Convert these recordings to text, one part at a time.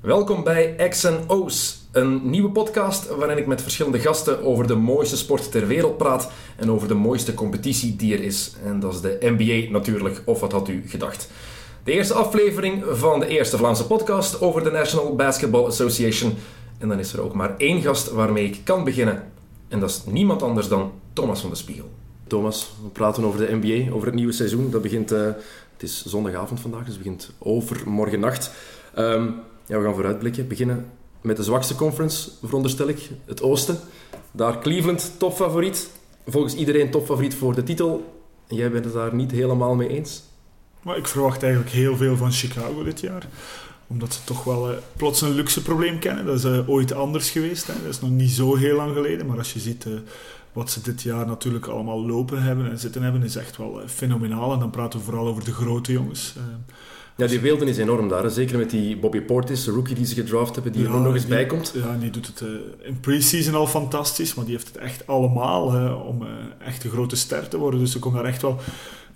Welkom bij X O's, een nieuwe podcast waarin ik met verschillende gasten over de mooiste sport ter wereld praat en over de mooiste competitie die er is. En dat is de NBA natuurlijk, of wat had u gedacht? De eerste aflevering van de eerste Vlaamse podcast over de National Basketball Association. En dan is er ook maar één gast waarmee ik kan beginnen. En dat is niemand anders dan Thomas van de Spiegel. Thomas, we praten over de NBA, over het nieuwe seizoen. Dat begint, uh, het is zondagavond vandaag, dus het begint overmorgen nacht. Um, ja, we gaan vooruitblikken. Beginnen met de zwakste conference, veronderstel ik, het Oosten. Daar Cleveland topfavoriet. Volgens iedereen topfavoriet voor de titel. Jij bent het daar niet helemaal mee eens? Maar ik verwacht eigenlijk heel veel van Chicago dit jaar. Omdat ze toch wel uh, plots een luxe probleem kennen. Dat is uh, ooit anders geweest. Hè. Dat is nog niet zo heel lang geleden. Maar als je ziet uh, wat ze dit jaar natuurlijk allemaal lopen hebben en zitten hebben, is echt wel fenomenaal. En dan praten we vooral over de grote jongens. Ja, die beelden is enorm daar. Zeker met die Bobby Portis, de rookie die ze gedraft hebben, die er nog eens bij komt. Ja, die doet het uh, in pre-season al fantastisch, maar die heeft het echt allemaal om uh, echt een grote ster te worden. Dus ze komt daar echt wel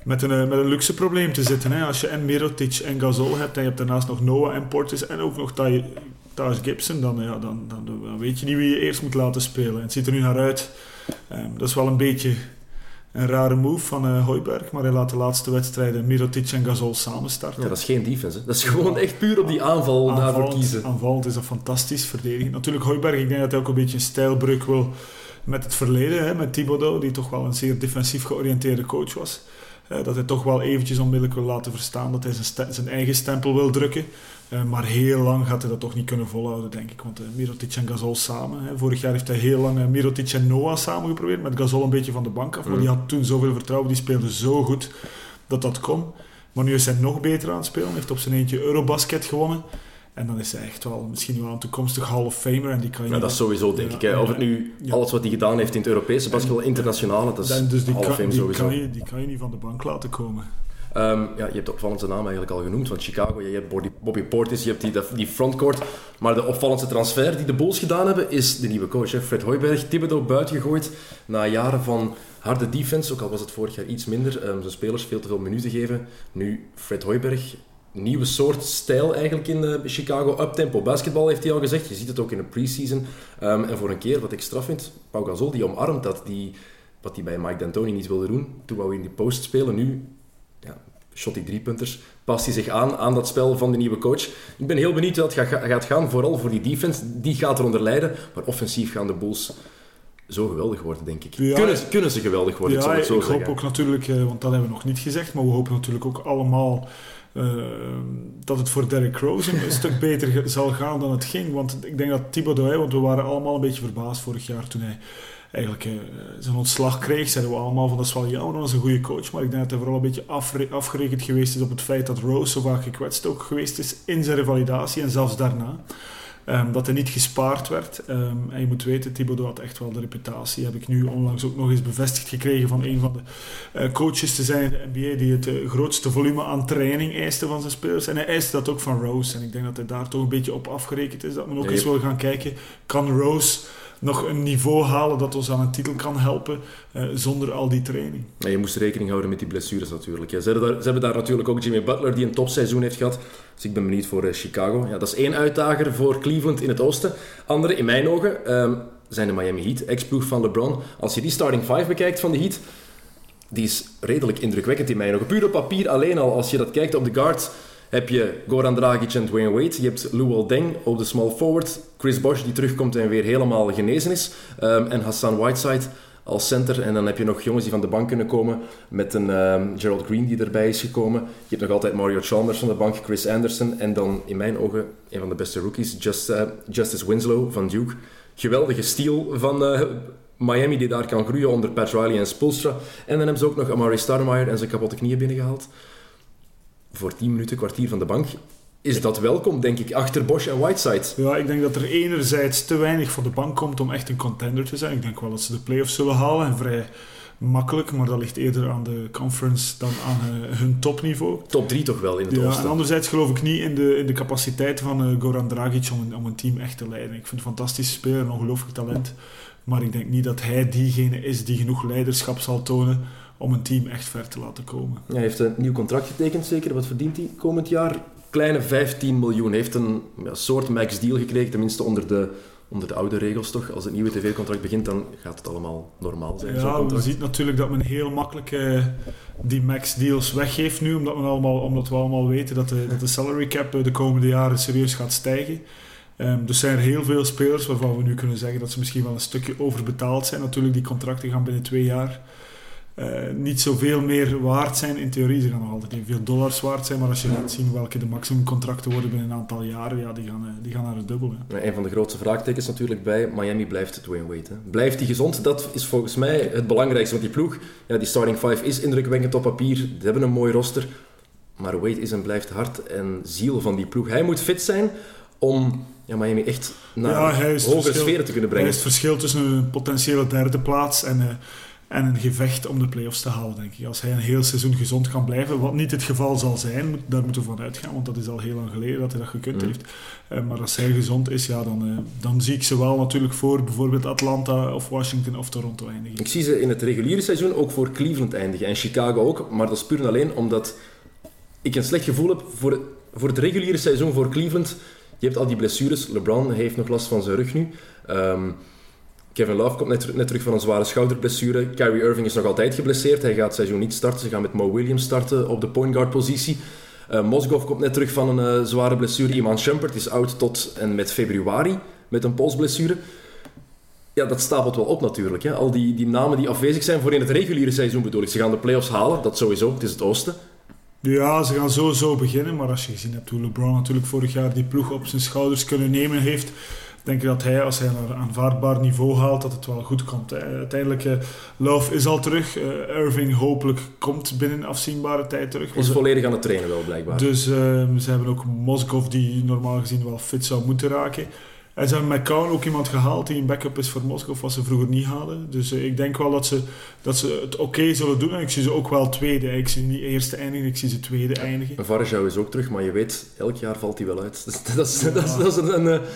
met een, met een luxe probleem te zitten. Hè. Als je en Mirotic en Gasol hebt en je hebt daarnaast nog Noah en Portis en ook nog Taj Gibson, dan, ja, dan, dan, dan, weet je niet wie je eerst moet laten spelen. En het ziet er nu naar uit. Um, dat is wel een beetje een rare move van uh, Hooiberg, maar hij laat de laatste wedstrijden Mirotic en Gasol samen starten. Ja, dat is geen defense. Hè? Dat is gewoon echt puur op die aanval aanvallend, daarvoor kiezen. Aanvallend is dat fantastisch verdedigen. Natuurlijk Hooiberg, ik denk dat hij ook een beetje een stijlbreuk wil met het verleden, hè, met Thibodeau, die toch wel een zeer defensief georiënteerde coach was. Uh, dat hij toch wel eventjes onmiddellijk wil laten verstaan dat hij zijn, zijn eigen stempel wil drukken. Uh, maar heel lang gaat hij dat toch niet kunnen volhouden, denk ik. Want uh, Mirotic en Gasol samen. Hè. Vorig jaar heeft hij heel lang uh, Mirotic en Noah samen geprobeerd. Met Gasol een beetje van de bank af. Maar die had toen zoveel vertrouwen. Die speelde zo goed dat dat kon. Maar nu is hij nog beter aan het spelen. Hij heeft op zijn eentje Eurobasket gewonnen. En dan is hij echt wel misschien wel een toekomstig Hall of Famer. En die kan je ja, dat is sowieso, denk ik. Of het nu alles wat hij gedaan heeft in het Europese basketbal, internationale, dat is dus die Hall of Fame die sowieso. Kan je, die kan je niet van de bank laten komen. Um, ja, je hebt de opvallendste naam eigenlijk al genoemd van Chicago. Je hebt Bobby, Portis, je hebt die, die frontcourt. Maar de opvallendste transfer die de Bulls gedaan hebben is de nieuwe coach, Fred Hoiberg. Thibodeau buiten gegooid na jaren van harde defense. Ook al was het vorig jaar iets minder. Um, zijn spelers veel te veel minuten geven. Nu Fred Hoiberg. Nieuwe soort stijl eigenlijk in uh, Chicago. Uptempo basketbal heeft hij al gezegd. Je ziet het ook in de preseason. Um, en voor een keer, wat ik straf vind, Pau Gasol die omarmt dat. Die, wat hij bij Mike D'Antoni niet wilde doen. Toen wou hij in die post spelen. Nu ja, shot die driepunters, past hij zich aan aan dat spel van de nieuwe coach. Ik ben heel benieuwd hoe dat gaat gaan, vooral voor die defense. Die gaat eronder lijden, maar offensief gaan de Bulls zo geweldig worden, denk ik. Ja, kunnen, ze, kunnen ze geweldig worden, ja, ik, zo ik hoop ook natuurlijk, want dat hebben we nog niet gezegd, maar we hopen natuurlijk ook allemaal uh, dat het voor Derrick Rose een stuk beter zal gaan dan het ging. Want ik denk dat Thibodeau, want we waren allemaal een beetje verbaasd vorig jaar toen hij eigenlijk uh, zijn ontslag kreeg, zeiden we allemaal van dat is wel jammer, dat is een goede coach. Maar ik denk dat hij vooral een beetje afre afgerekend geweest is op het feit dat Rose zo vaak gekwetst ook geweest is in zijn revalidatie en zelfs daarna. Um, dat hij niet gespaard werd. Um, en je moet weten, Thibodeau had echt wel de reputatie. Heb ik nu onlangs ook nog eens bevestigd gekregen van een van de uh, coaches te zijn in de NBA die het uh, grootste volume aan training eiste van zijn spelers. En hij eiste dat ook van Rose. En ik denk dat hij daar toch een beetje op afgerekend is. Dat men ook eens wil gaan kijken, kan Rose nog een niveau halen dat ons aan een titel kan helpen uh, zonder al die training. Je moest rekening houden met die blessures natuurlijk. Ja, ze, hebben daar, ze, hebben daar, natuurlijk ook Jimmy Butler die een topseizoen heeft gehad. Dus ik ben benieuwd voor uh, Chicago. Ja, dat is één uitdager voor Cleveland in het oosten. Andere, in mijn ogen, um, zijn de Miami Heat, ex-ploeg van LeBron. Als je die starting five bekijkt van de Heat, die is redelijk indrukwekkend in mijn ogen. Puur op papier alleen al, als je dat kijkt op de guards heb je Goran Dragic en Dwayne Wade. Je hebt Luol Deng op de small forward. Chris Bosh die terugkomt en weer helemaal genezen is. Um, en Hassan Whiteside als center. En dan heb je nog jongens die van de bank kunnen komen. Met een um, Gerald Green die erbij is gekomen. Je hebt nog altijd Mario Chalmers van de bank, Chris Anderson. En dan in mijn ogen een van de beste rookies, Just, uh, Justice Winslow van Duke. Geweldige steal van uh, Miami die daar kan groeien onder Pat Riley en Spoelstra. En dan hebben ze ook nog Amari Stoudemire en zijn kapotte knieën binnengehaald voor 10 minuten, kwartier van de bank. Is dat welkom, denk ik, achter Bosch en Whiteside? Ja, ik denk dat er enerzijds te weinig van de bank komt om echt een contender te zijn. Ik denk wel dat ze de playoffs zullen halen en vrij makkelijk, maar dat ligt eerder aan de conference dan aan uh, hun topniveau. Top 3 toch wel in het ja, oosten? En anderzijds geloof ik niet in de, in de capaciteit van uh, Goran Dragic om een, om een team echt te leiden. Ik vind een fantastische speler, een ongelooflijk talent. Maar ik denk niet dat hij diegene is die genoeg leiderschap zal tonen om een team echt ver te laten komen. Hij heeft een nieuw contract getekend, zeker. Wat verdient hij komend jaar? kleine 15 miljoen. Heeft een ja, soort max deal gekregen, tenminste onder de, onder de oude regels toch. Als het nieuwe tv-contract begint, dan gaat het allemaal normaal zijn. Ja, je ziet natuurlijk dat men heel makkelijk eh, die max deals weggeeft nu, omdat, men allemaal, omdat we allemaal weten dat de, dat de salary cap eh, de komende jaren serieus gaat stijgen. Ehm, dus zijn er heel veel spelers waarvan we nu kunnen zeggen dat ze misschien wel een stukje overbetaald zijn. Natuurlijk, die contracten gaan binnen twee jaar eh, niet zoveel meer waard zijn. In theorie, ze gaan nog altijd veel dollars waard zijn, maar als je gaat zien welke de maximumcontracten worden binnen een aantal jaren, ja, die gaan, eh, die gaan naar het dubbel. Ja, Een van de grootste vraagtekens natuurlijk bij Miami blijft Dwayne Wade. Hè. Blijft hij gezond? Dat is volgens mij het belangrijkste. Want die ploeg, ja, die starting five is indrukwekkend op papier. Die hebben een mooi roster. Maar Wade is en blijft hart en ziel van die ploeg. Hij moet fit zijn om ja, Miami echt naar Ja, hij hogere verschil- sferen te kunnen Hij brengen. is het verschil tussen een potentiële derde plaats en, eh, en een gevecht om de play-offs te halen, denk ik. Als hij een heel seizoen gezond kan blijven, wat niet het geval zal zijn, moet- daar moeten we van uitgaan, want dat is al heel lang geleden dat hij dat gekund Mhm. heeft. Eh, maar als hij gezond is, ja, dan, eh, dan zie ik ze wel natuurlijk voor bijvoorbeeld Atlanta of Washington of Toronto eindigen. Ik zie ze in het reguliere seizoen ook voor Cleveland eindigen. En Chicago ook. Maar dat is puur en alleen omdat ik een slecht gevoel heb voor, voor het reguliere seizoen voor Cleveland. Je hebt al die blessures. LeBron heeft nog last van zijn rug nu. Ehm, Kevin Love komt net, terug van een zware schouderblessure. Kyrie Irving is nog altijd geblesseerd. Hij gaat het seizoen niet starten. Ze gaan met Mo Williams starten op de point guard positie. Eh Mozgov komt net terug van een eh, zware blessure. Iman Shumpert is oud tot en met februari met een polsblessure. Ja, dat stapelt wel op natuurlijk. Hè. Al die, die namen die afwezig zijn voor in het reguliere seizoen bedoel ik. Ze gaan de playoffs halen, dat sowieso. Het is het oosten. Ja, ze gaan sowieso beginnen, maar als je gezien hebt hoe LeBron natuurlijk vorig jaar die ploeg op zijn schouders kunnen nemen heeft, denk ik dat hij, als hij een aanvaardbaar niveau haalt, dat het wel goed komt. hè. Uiteindelijk, eh, Love is al terug. eh, Irving hopelijk komt binnen afzienbare tijd terug. Is volledig aan het trainen wel, blijkbaar. Dus ehm, ze hebben ook Moskov, die normaal gezien wel fit zou moeten raken. En ze hebben McCown ook iemand gehaald die een backup is voor Moskov, wat ze vroeger niet hadden. Dus eh, ik denk wel dat ze, dat ze het oké zullen doen. En ik zie ze ook wel tweede. Ik zie niet eerste eindigen, ik zie ze tweede eindigen. Varejao is ook terug, maar je weet, elk jaar valt hij wel uit. Dat is, dat is, dat is, dat is een, een, eh,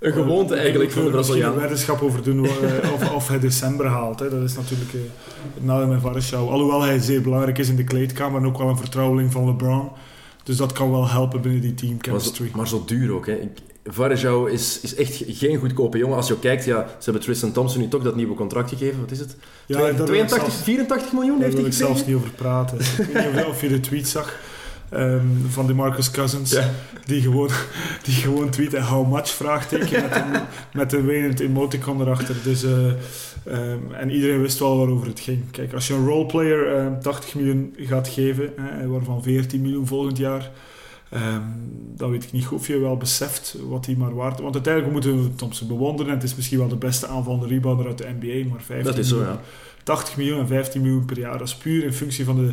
een gewoonte eigenlijk voor de wil er Braziliaan. een weddenschap over doen eh, of, of hij december haalt. Hè. Dat is natuurlijk eh, het nadeel met. Alhoewel hij zeer belangrijk is in de kleedkamer en ook wel een vertrouweling van LeBron. Dus dat kan wel helpen binnen die team Maar zo, chemistry. maar zo duur ook. Hè. Varejao is, is echt geen goedkope jongen. Als je ook kijkt, ja, ze hebben Tristan Thompson nu toch dat nieuwe contract gegeven. Wat is het? Ja, daar wil ik 82, zelfs- 84 miljoen Daar heeft wil hij ik zelfs niet over praten. Ik weet niet of, of je de tweet zag ehm, van de Marcus Cousins. Ja. Die, gewoon, die gewoon tweet en how much vraagteken met een, met een wenend emoticon erachter. Dus, eh, ehm, en iedereen wist wel waarover het ging. Kijk, als je een roleplayer ehm 80 miljoen gaat geven, hè, waarvan 14 miljoen volgend jaar, ehm, dan weet ik niet of je wel beseft wat hij maar waard Want uiteindelijk moeten we Thompson bewonderen. En het is misschien wel de beste aanvallende rebounder uit de NBA, maar 15 Dat is zo, miljoen. ja. 80 miljoen en 15 miljoen per jaar. Dat is puur in functie van de,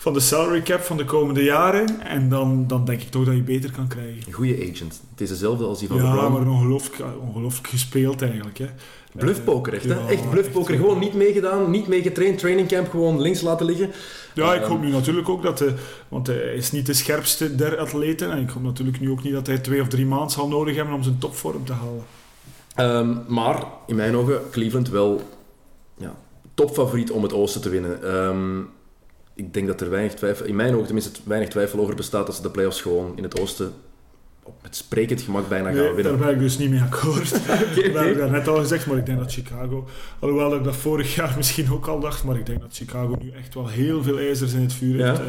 van de salary cap van de komende jaren. En dan, dan denk ik toch dat je beter kan krijgen. Een goede agent. Het is dezelfde als die van Ja, maar ongelooflijk, ongelooflijk gespeeld eigenlijk. Hè. Bluffpoker echt, hè? Echt bluffpoker. echt, Gewoon niet meegedaan, niet meegetraind, trainingcamp gewoon links laten liggen. Ja, ik Ehm, hoop nu natuurlijk ook dat... De, want hij is niet de scherpste der atleten. En ik hoop natuurlijk nu ook niet dat hij twee of drie maanden zal nodig hebben om zijn topvorm te halen. Ehm, maar in mijn ogen, Cleveland wel ja, topfavoriet om het oosten te winnen. Ehm, ik denk dat er weinig twijfel, in mijn ogen tenminste, weinig twijfel over bestaat dat ze de playoffs gewoon in het oosten op met sprekend gemak bijna gaan Nee, daar winnen. ben ik dus niet mee akkoord. Dat heb ik oké. daarnet al gezegd, maar ik denk dat Chicago... Alhoewel ik dat vorig jaar misschien ook al dacht, maar ik denk dat Chicago nu echt wel heel veel ijzers in het vuur Ja. heeft. Eh,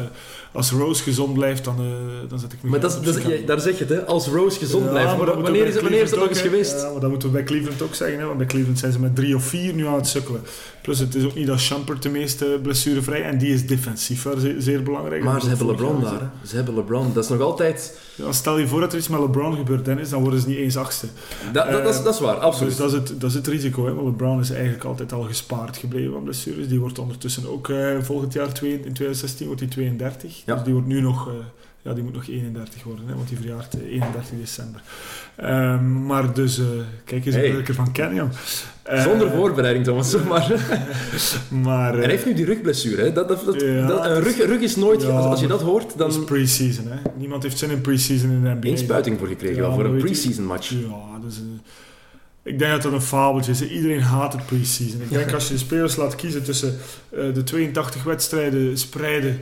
als Rose gezond blijft, dan, eh, dan zet ik me Maar dat, daar zeg je het, hè? als Rose gezond Ja, blijft. maar wanneer, is, het- wanneer is dat nog eens geweest? Ja, maar dat moeten we bij Cleveland ook zeggen, hè, want bij Cleveland zijn ze met drie of vier nu aan het sukkelen. Plus het is ook niet dat Shumpert de meeste blessurevrij en die is defensief zeer, zeer belangrijk. Maar ze hebben LeBron daar. Ze hebben LeBron. Dat is nog altijd... Ja, stel je voor dat er iets met LeBron gebeurt, Dennis, dan worden ze niet eens achtste. Dat, dat, dat, is, dat is waar, absoluut. Dus dat is het, dat is het risico. Hè? Want LeBron is eigenlijk altijd al gespaard gebleven van blessures. Die wordt ondertussen ook eh, volgend jaar, twee, in 2016, wordt hij 32. Ja. Dus die wordt nu nog... eh, ja, die moet nog 31 worden, hè, want die verjaart eh, 31 december. Ehm, maar dus, eh, kijk eens Hey. hoe ik ervan ken. Eh, Zonder voorbereiding, Thomas. Maar, Maar... eh, hij heeft nu die rugblessure. Hè. Dat, dat, dat, Ja, dat- een het is- rug, rug is nooit... Ja, als, als je dat hoort, dat is dan... pre-season, hè. Niemand heeft zin in pre-season in de NBA. Inspuiting voor gekregen, Ja, wel, voor een pre-season match. Ja, dus, eh, ik denk dat dat een fabeltje is. Iedereen haat het pre-season. Ik denk als je de spelers laat kiezen tussen eh, de 82 wedstrijden spreiden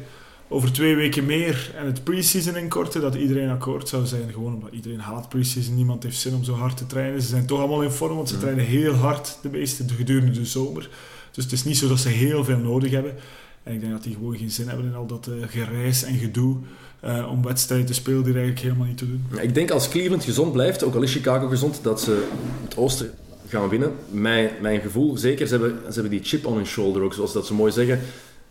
over twee weken meer en het preseason inkorten, dat iedereen akkoord zou zijn. Gewoon omdat iedereen haat preseason, niemand heeft zin om zo hard te trainen. Ze zijn toch allemaal in vorm, want ze trainen heel hard de meeste gedurende de zomer. Dus het is niet zo dat ze heel veel nodig hebben. En ik denk dat die gewoon geen zin hebben in al dat uh, gereis en gedoe uh, om wedstrijden te spelen die eigenlijk helemaal niet te doen. Ik denk als Cleveland gezond blijft, ook al is Chicago gezond, dat ze het oosten gaan winnen. Mijn, mijn gevoel, zeker, ze hebben, ze hebben die chip on hun shoulder ook, zoals dat ze mooi zeggen.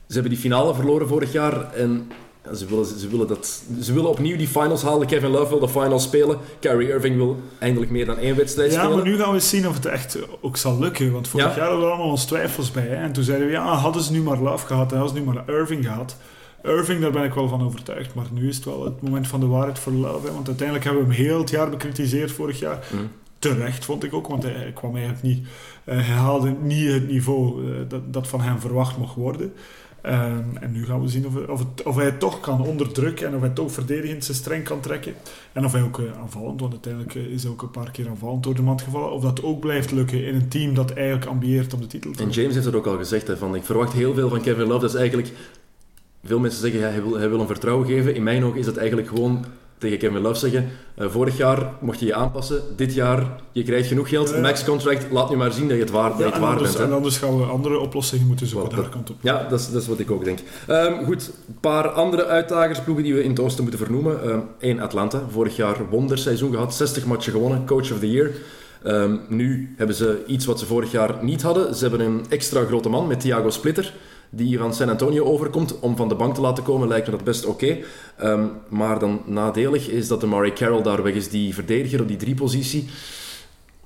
Ze hebben die finale verloren vorig jaar en ze willen, ze, willen dat, ze willen opnieuw die finals halen. Kevin Love wil de finals spelen. Kyrie Irving wil eindelijk meer dan één wedstrijd spelen. Ja, maar nu gaan we zien of het echt ook zal lukken. Want vorig jaar hadden we allemaal ons twijfels bij. Hè? En toen zeiden we, ja, hadden ze nu maar Love gehad en hadden ze nu maar Irving gehad. Irving, daar ben ik wel van overtuigd. Maar nu is het wel het moment van de waarheid voor Love. Hè? Want uiteindelijk hebben we hem heel het jaar bekritiseerd vorig jaar. Mm. Terecht vond ik ook, want hij kwam eigenlijk niet... Uh, hij haalde niet het niveau uh, dat, dat van hem verwacht mocht worden. Um, en nu gaan we zien of, of, het, of, hij het toch kan onderdrukken en of hij toch verdedigend zijn streng kan trekken. En of hij ook uh, aanvallend, want uiteindelijk uh, is hij ook een paar keer aanvallend door de mand gevallen. Of dat ook blijft lukken in een team dat eigenlijk ambieert om de titel te En James heeft het ook al gezegd, hè, van ik verwacht heel veel van Kevin Love. Dat is eigenlijk, veel mensen zeggen ja, hij, wil, hij wil een vertrouwen geven. In mijn ogen is dat eigenlijk gewoon tegen Kevin Love zeggen. Uh, vorig jaar mocht je je aanpassen. Dit jaar, je krijgt genoeg geld. Max contract, laat nu maar zien dat je het waar, ja, het waar anders, bent. En anders gaan we andere oplossingen moeten zoeken. daar kant op. Ja, dat is, dat is wat ik ook denk. Um, goed, een paar andere uitdagersploegen die we in het oosten moeten vernoemen. Eén um, Atlanta. Vorig jaar wonderseizoen gehad. 60 matchen gewonnen. Coach of the year. Um, nu hebben ze iets wat ze vorig jaar niet hadden. Ze hebben een extra grote man met Thiago Splitter die van San Antonio overkomt om van de bank te laten komen, lijkt me dat best oké. Okay. Um, maar dan nadelig is dat de Murray Carroll daar weg is, die verdediger op die drie positie.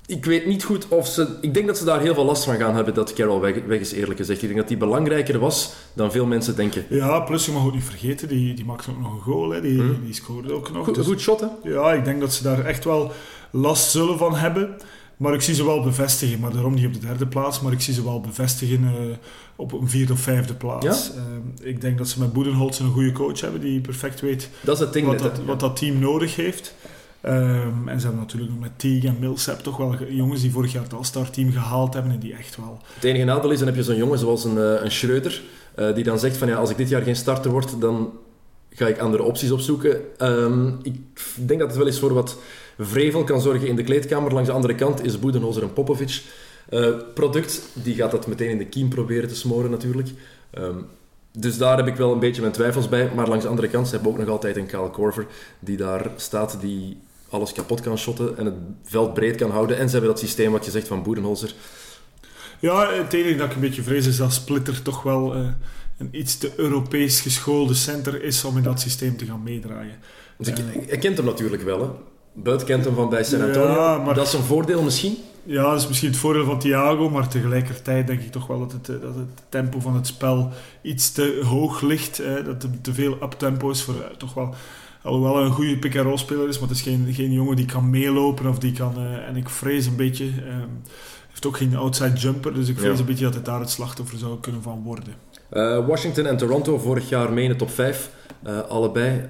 Ik weet niet goed of ze... Ik denk dat ze daar heel veel last van gaan hebben dat Carroll weg, weg is, eerlijk gezegd. Ik denk dat die belangrijker was dan veel mensen denken. Ja, plus je mag ook niet vergeten, die, die maakte ook nog een goal. Hè. Die, hmm. die scoorde ook nog. Goed, dus, goed shot, hè? Ja, ik denk dat ze daar echt wel last zullen van hebben. Maar ik zie ze wel bevestigen, maar daarom niet op de derde plaats, maar ik zie ze wel bevestigen uh, op een vierde of vijfde plaats. Ja? Uh, ik denk dat ze met Boedenholz een goede coach hebben die perfect weet dat wat, dat, wat dat team nodig heeft. Um, en ze hebben natuurlijk nog met Teague en Millsap toch wel jongens die vorig jaar het All-Star team gehaald hebben en die echt wel... Het enige nadeel is, dan heb je zo'n jongen zoals een, uh, een Schreuder, die dan zegt van ja, als ik dit jaar geen starter word, dan ga ik andere opties opzoeken. Um, ik denk dat het wel eens voor wat vrevel kan zorgen in de kleedkamer. Langs de andere kant is Boedenholzer een Popovic uh, product. Die gaat dat meteen in de kiem proberen te smoren natuurlijk. Um, dus daar heb ik wel een beetje mijn twijfels bij. Maar langs de andere kant hebben we ook nog altijd een Kyle Korver die daar staat, die alles kapot kan shotten en het veld breed kan houden. En ze hebben dat systeem wat je zegt van Boedenholzer. Ja, het enige dat ik een beetje vrees is dat Splitter toch wel uh, een iets te Europees geschoolde center is om in dat systeem te gaan meedraaien. Dus ik, ik kent hem natuurlijk wel, hè. Buiten kent hem van bij San Antonio. Ja, maar, dat is een voordeel misschien? Ja, dat is misschien het voordeel van Thiago, maar tegelijkertijd denk ik toch wel dat het, eh, dat het tempo van het spel iets te hoog ligt. Hè, dat het te veel uptempo is voor uh, toch wel... Alhoewel hij een goede pick-and-roll speler is, maar het is geen, geen jongen die kan meelopen of die kan... En ik vrees een beetje... Um, heeft ook geen outside jumper, dus ik vrees ja. een beetje dat het daar het slachtoffer zou kunnen van worden. Uh, Washington en Toronto vorig jaar mee in de top 5. allebei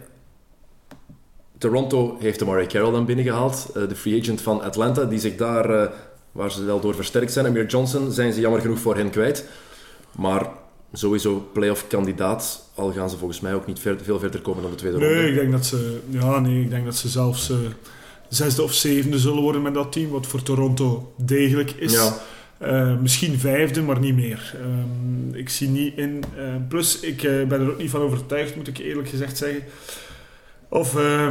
Toronto heeft de Murray Carroll dan binnengehaald, uh, de free agent van Atlanta, die zich daar, uh, waar ze wel door versterkt zijn. Amir Johnson zijn ze jammer genoeg voor hen kwijt. Maar sowieso playoff kandidaat, al gaan ze volgens mij ook niet ver, veel verder komen dan de tweede nee, ronde. Nee, ik denk dat ze, ja, nee, ik denk dat ze zelfs uh, zesde of zevende zullen worden met dat team, wat voor Toronto degelijk is. Ja. Uh, misschien vijfde, maar niet meer. Um, ik zie niet in. Uh, plus, ik ben er ook niet van overtuigd, moet ik eerlijk gezegd zeggen. Of uh,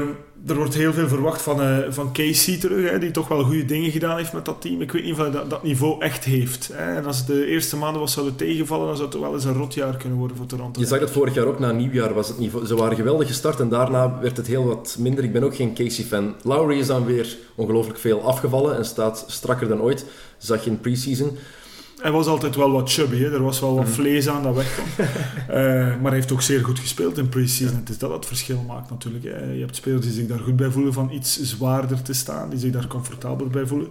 er wordt heel veel verwacht van, uh, van Casey terug, hè, die toch wel goede dingen gedaan heeft met dat team. Ik weet niet of hij dat, dat niveau echt heeft. Hè. En als de eerste maanden was zouden tegenvallen, dan zou het wel eens een rotjaar kunnen worden voor Toronto. Je zag het vorig jaar ook, na nieuwjaar was het niveau... Ze waren geweldig gestart en daarna werd het heel wat minder. Ik ben ook geen Casey-fan. Lowry is dan weer ongelooflijk veel afgevallen en staat strakker dan ooit. Zag je in pre-season hij was altijd wel wat chubby, hè. er was wel wat vlees aan dat wegkwam. uh, maar hij heeft ook zeer goed gespeeld in pre-season. Het is dat het verschil maakt natuurlijk. Hè. Je hebt spelers die zich daar goed bij voelen van iets zwaarder te staan, die zich daar comfortabeler bij voelen.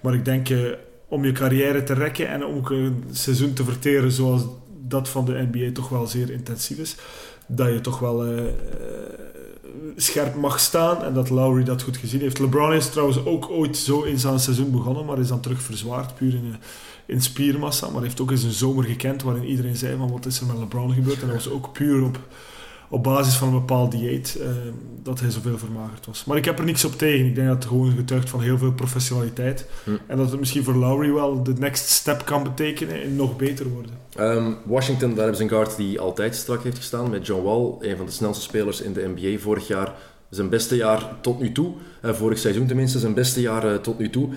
Maar ik denk, uh, om je carrière te rekken en om ook een seizoen te verteren zoals dat van de NBA toch wel zeer intensief is, dat je toch wel uh, scherp mag staan en dat Lowry dat goed gezien heeft. LeBron is trouwens ook ooit zo in zijn seizoen begonnen, maar is dan terug verzwaard, puur in in spiermassa, maar heeft ook eens een zomer gekend waarin iedereen zei van wat is er met LeBron gebeurd. En dat was ook puur op, op basis van een bepaald dieet uh, dat hij zoveel vermagerd was. Maar ik heb er niks op tegen. Ik denk dat het gewoon getuigt van heel veel professionaliteit. Hm. En dat het misschien voor Lowry wel de next step kan betekenen en nog beter worden. Um, Washington, daar hebben ze een guard die altijd strak heeft gestaan met John Wall, een van de snelste spelers in de NBA vorig jaar. Zijn beste jaar tot nu toe. Uh, vorig seizoen tenminste, zijn beste jaar uh, tot nu toe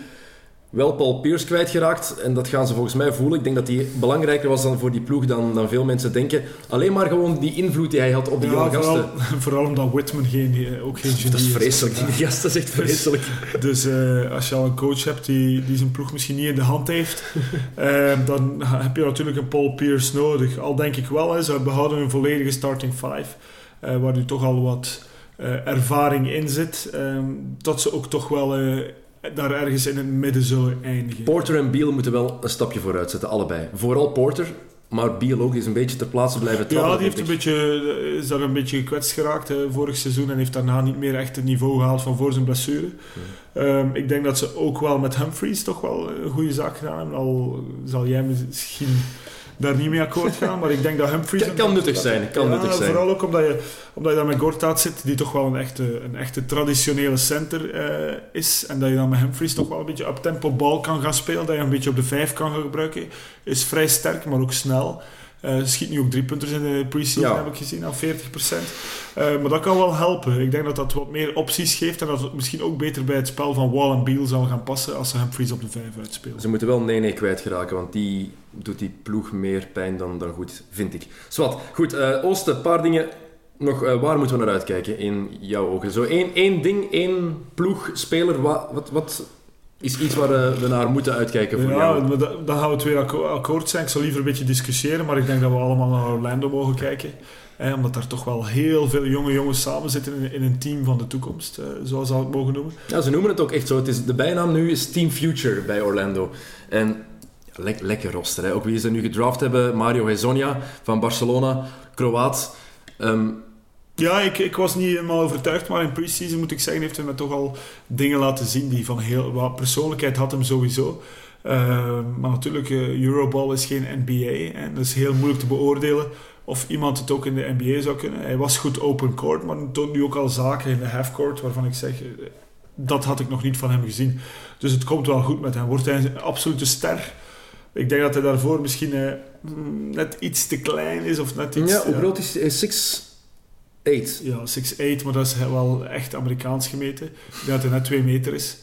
wel Paul Pierce kwijtgeraakt. En dat gaan ze volgens mij voelen. Ik denk dat hij belangrijker was dan voor die ploeg dan, dan veel mensen denken. Alleen maar gewoon die invloed die hij had op die ja, jonge vooral, gasten. Vooral omdat Whitman geen, ook geen genie Dat is vreselijk. Die gasten gast is echt vreselijk. Dus, uh, als je al een coach hebt die, die zijn ploeg misschien niet in de hand heeft, uh, dan heb je natuurlijk een Paul Pierce nodig. Al denk ik wel, hè, ze behouden een volledige starting five. Uh, waar nu toch al wat ervaring in zit. Ehm, dat ze ook toch wel daar ergens in het midden zullen eindigen. Porter en Beal moeten wel een stapje vooruit zetten, allebei. Vooral Porter, maar Beal ook is een beetje ter plaatse blijven trappen. Ja, die heeft een beetje, is daar een beetje gekwetst geraakt hè, vorig seizoen en heeft daarna niet meer echt het niveau gehaald van voor zijn blessure. Ehm, ik denk dat ze ook wel met Humphries toch wel een goede zaak gedaan hebben. Al zal jij misschien daar niet mee akkoord gaan. Maar ik denk dat Humphries... Kan, kan nuttig zijn, kan nuttig zijn. Vooral ook omdat je, omdat je dan met Gortat zit, die toch wel een echte, een echte traditionele center uh, is. En dat je dan met Humphries toch wel een beetje up-tempo bal kan gaan spelen. Dat je een beetje op de vijf kan gaan gebruiken. Is vrij sterk, maar ook snel. Uh, schiet nu ook drie punters in de pre-season, ja. heb ik gezien, al 40%. Uh, maar dat kan wel helpen. Ik denk dat dat wat meer opties geeft en dat het misschien ook beter bij het spel van Wall en Beal zal gaan passen als ze Humphries op de vijf uitspelen. Ze moeten wel nee-nee kwijtgeraken, want die doet die ploeg meer pijn dan, dan goed, vind ik. Zwat, goed, uh, Oosten, een paar dingen nog, uh, waar moeten we naar uitkijken in jouw ogen? Zo één, één ding, één ploeg, speler, wat, wat, wat is iets waar uh, we naar moeten uitkijken voor ja, jou? Ja, dan gaan we het weer akkoord zijn. Ik zal liever een beetje discussiëren, maar ik denk dat we allemaal naar Orlando mogen kijken. Eh, omdat daar toch wel heel veel jonge jongens samen zitten in, in een team van de toekomst, uh, zoals ze het mogen noemen. Ja, ze noemen het ook echt zo. Het is, de bijnaam nu is Team Future bij Orlando. En le lekker roster. Hè. Ook wie ze nu gedraft hebben, Mario Hezonja van Barcelona, Kroaat. Um, ja, ik, ik was niet helemaal overtuigd, maar in pre-season moet ik zeggen, heeft hij me toch al dingen laten zien die van heel wat persoonlijkheid had hem sowieso. Uh, maar natuurlijk, uh, Euroball is geen NBA en dat is heel moeilijk te beoordelen of iemand het ook in de NBA zou kunnen. Hij was goed open court, maar toont nu ook al zaken in de half court waarvan ik zeg, eh, dat had ik nog niet van hem gezien. Dus het komt wel goed met hem. Wordt hij een absolute ster? Ik denk dat hij daarvoor misschien uh, net iets te klein is of net iets... Ja, hoe groot is hij? 6 8. Ja, 6'8, maar dat is wel echt Amerikaans gemeten. Ik denk dat hij net 2 meter is.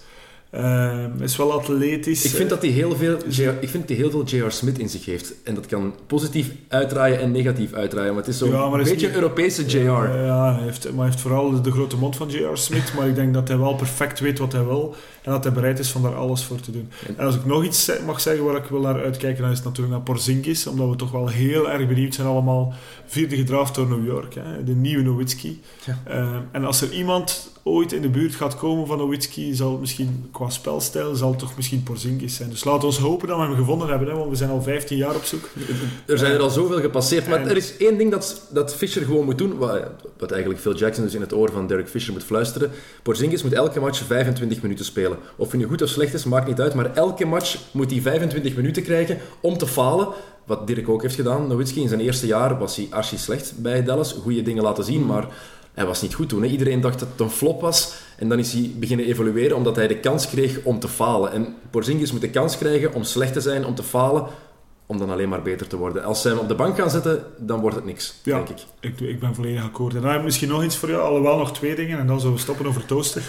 Uh, is wel atletisch. Ik vind dat hij heel veel, ik vind dat hij heel veel J.R. Smith in zich heeft. En dat kan positief uitdraaien en negatief uitdraaien. Maar het is zo ja, een beetje een Europese J.R. Ja, hij heeft, maar hij heeft vooral de grote mond van J.R. Smith. maar ik denk dat hij wel perfect weet wat hij wil. En dat hij bereid is om daar alles voor te doen. En als ik nog iets mag zeggen waar ik wil naar uitkijken, dan is het natuurlijk naar Porzingis. Omdat we toch wel heel erg benieuwd zijn allemaal. Vierde gedraft door New York. Hè, de nieuwe Nowitzki. Ja. Uh, en als er iemand ooit in de buurt gaat komen van Nowitzki, zal het misschien qua spelstijl, zal het toch misschien Porzingis zijn. Dus laten we hopen dat we hem gevonden hebben, hè, want we zijn al 15 jaar op zoek. Er zijn er al zoveel gepasseerd, maar er is één ding dat, dat Fischer gewoon moet doen, wat, wat eigenlijk Phil Jackson dus in het oor van Derek Fisher moet fluisteren. Porzingis moet elke match 25 minuten spelen. Of hij nu goed of slecht is, maakt niet uit, maar elke match moet hij 25 minuten krijgen om te falen. Wat Dirk ook heeft gedaan. Nowitzki in zijn eerste jaar was hij archi slecht bij Dallas. Goede dingen laten zien, maar hij was niet goed toen. Hè. Iedereen dacht dat het een flop was. En dan is hij beginnen evolueren omdat hij de kans kreeg om te falen. En Porzingis moet de kans krijgen om slecht te zijn, om te falen, om dan alleen maar beter te worden. Als ze hem op de bank gaan zetten, dan wordt het niks, ja, denk ik. ik. Ik ben volledig akkoord. En dan heb ik misschien nog iets voor jou, alhoewel nog twee dingen, en dan zullen we stoppen over toasten.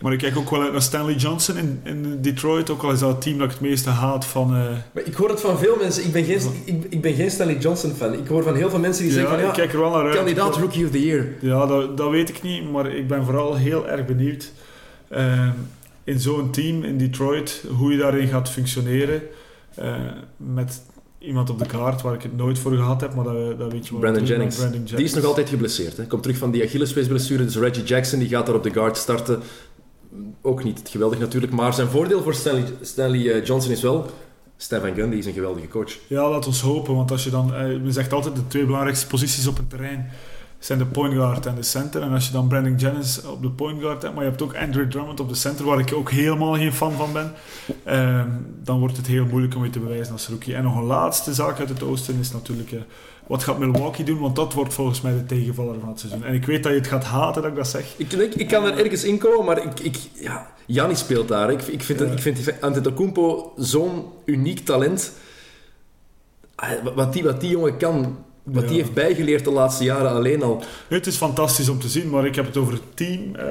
Maar ik kijk ook wel uit naar Stanley Johnson in, in Detroit. Ook al is dat het team dat ik het meeste haat van... Uh... Maar ik hoor het van veel mensen. Ik ben geen, ik, ik ben geen Stanley Johnson fan. Ik hoor van heel veel mensen die zeggen van... Ja, ik kijk er wel naar uit. Kandidaat Rookie of the Year. Ja, dat, dat weet ik niet. Maar ik ben vooral heel erg benieuwd... Uh, in zo'n team in Detroit, hoe je daarin gaat functioneren. Uh, met iemand op de kaart waar ik het nooit voor gehad heb, maar dat, dat weet je wel. Brandon Jennings. Brandon Jennings. Die is nog altijd geblesseerd. Hè. Komt terug van die Achillespeesblessure. Dus Reggie Jackson die gaat daar op de guard starten ook niet geweldig natuurlijk. Maar zijn voordeel voor Stanley, eh, Johnson is wel... Stefan Gundy is een geweldige coach. Ja, laat ons hopen. Want als je dan... Uh, men zegt altijd de twee belangrijkste posities op een terrein. zijn de point guard en de center. En als je dan Brandon Jennings op de point guard hebt, maar je hebt ook Andrew Drummond op de center, waar ik ook helemaal geen fan van ben, ehm, dan wordt het heel moeilijk om je te bewijzen als rookie. En nog een laatste zaak uit het oosten is natuurlijk... Uh, wat gaat Milwaukee doen? Want dat wordt volgens mij de tegenvaller van het seizoen. En ik weet dat je het gaat haten dat ik dat zeg. Ik, ik, ik kan er ergens in komen, maar ik, ik, ja, Janni speelt daar. Ik, ik vind, ja. ik vind Antetokounmpo zo'n uniek talent. Ah, wat die, wat die jongen kan, wat ja. die heeft bijgeleerd de laatste jaren alleen al. Het is fantastisch om te zien, maar ik heb het over het team. Uh,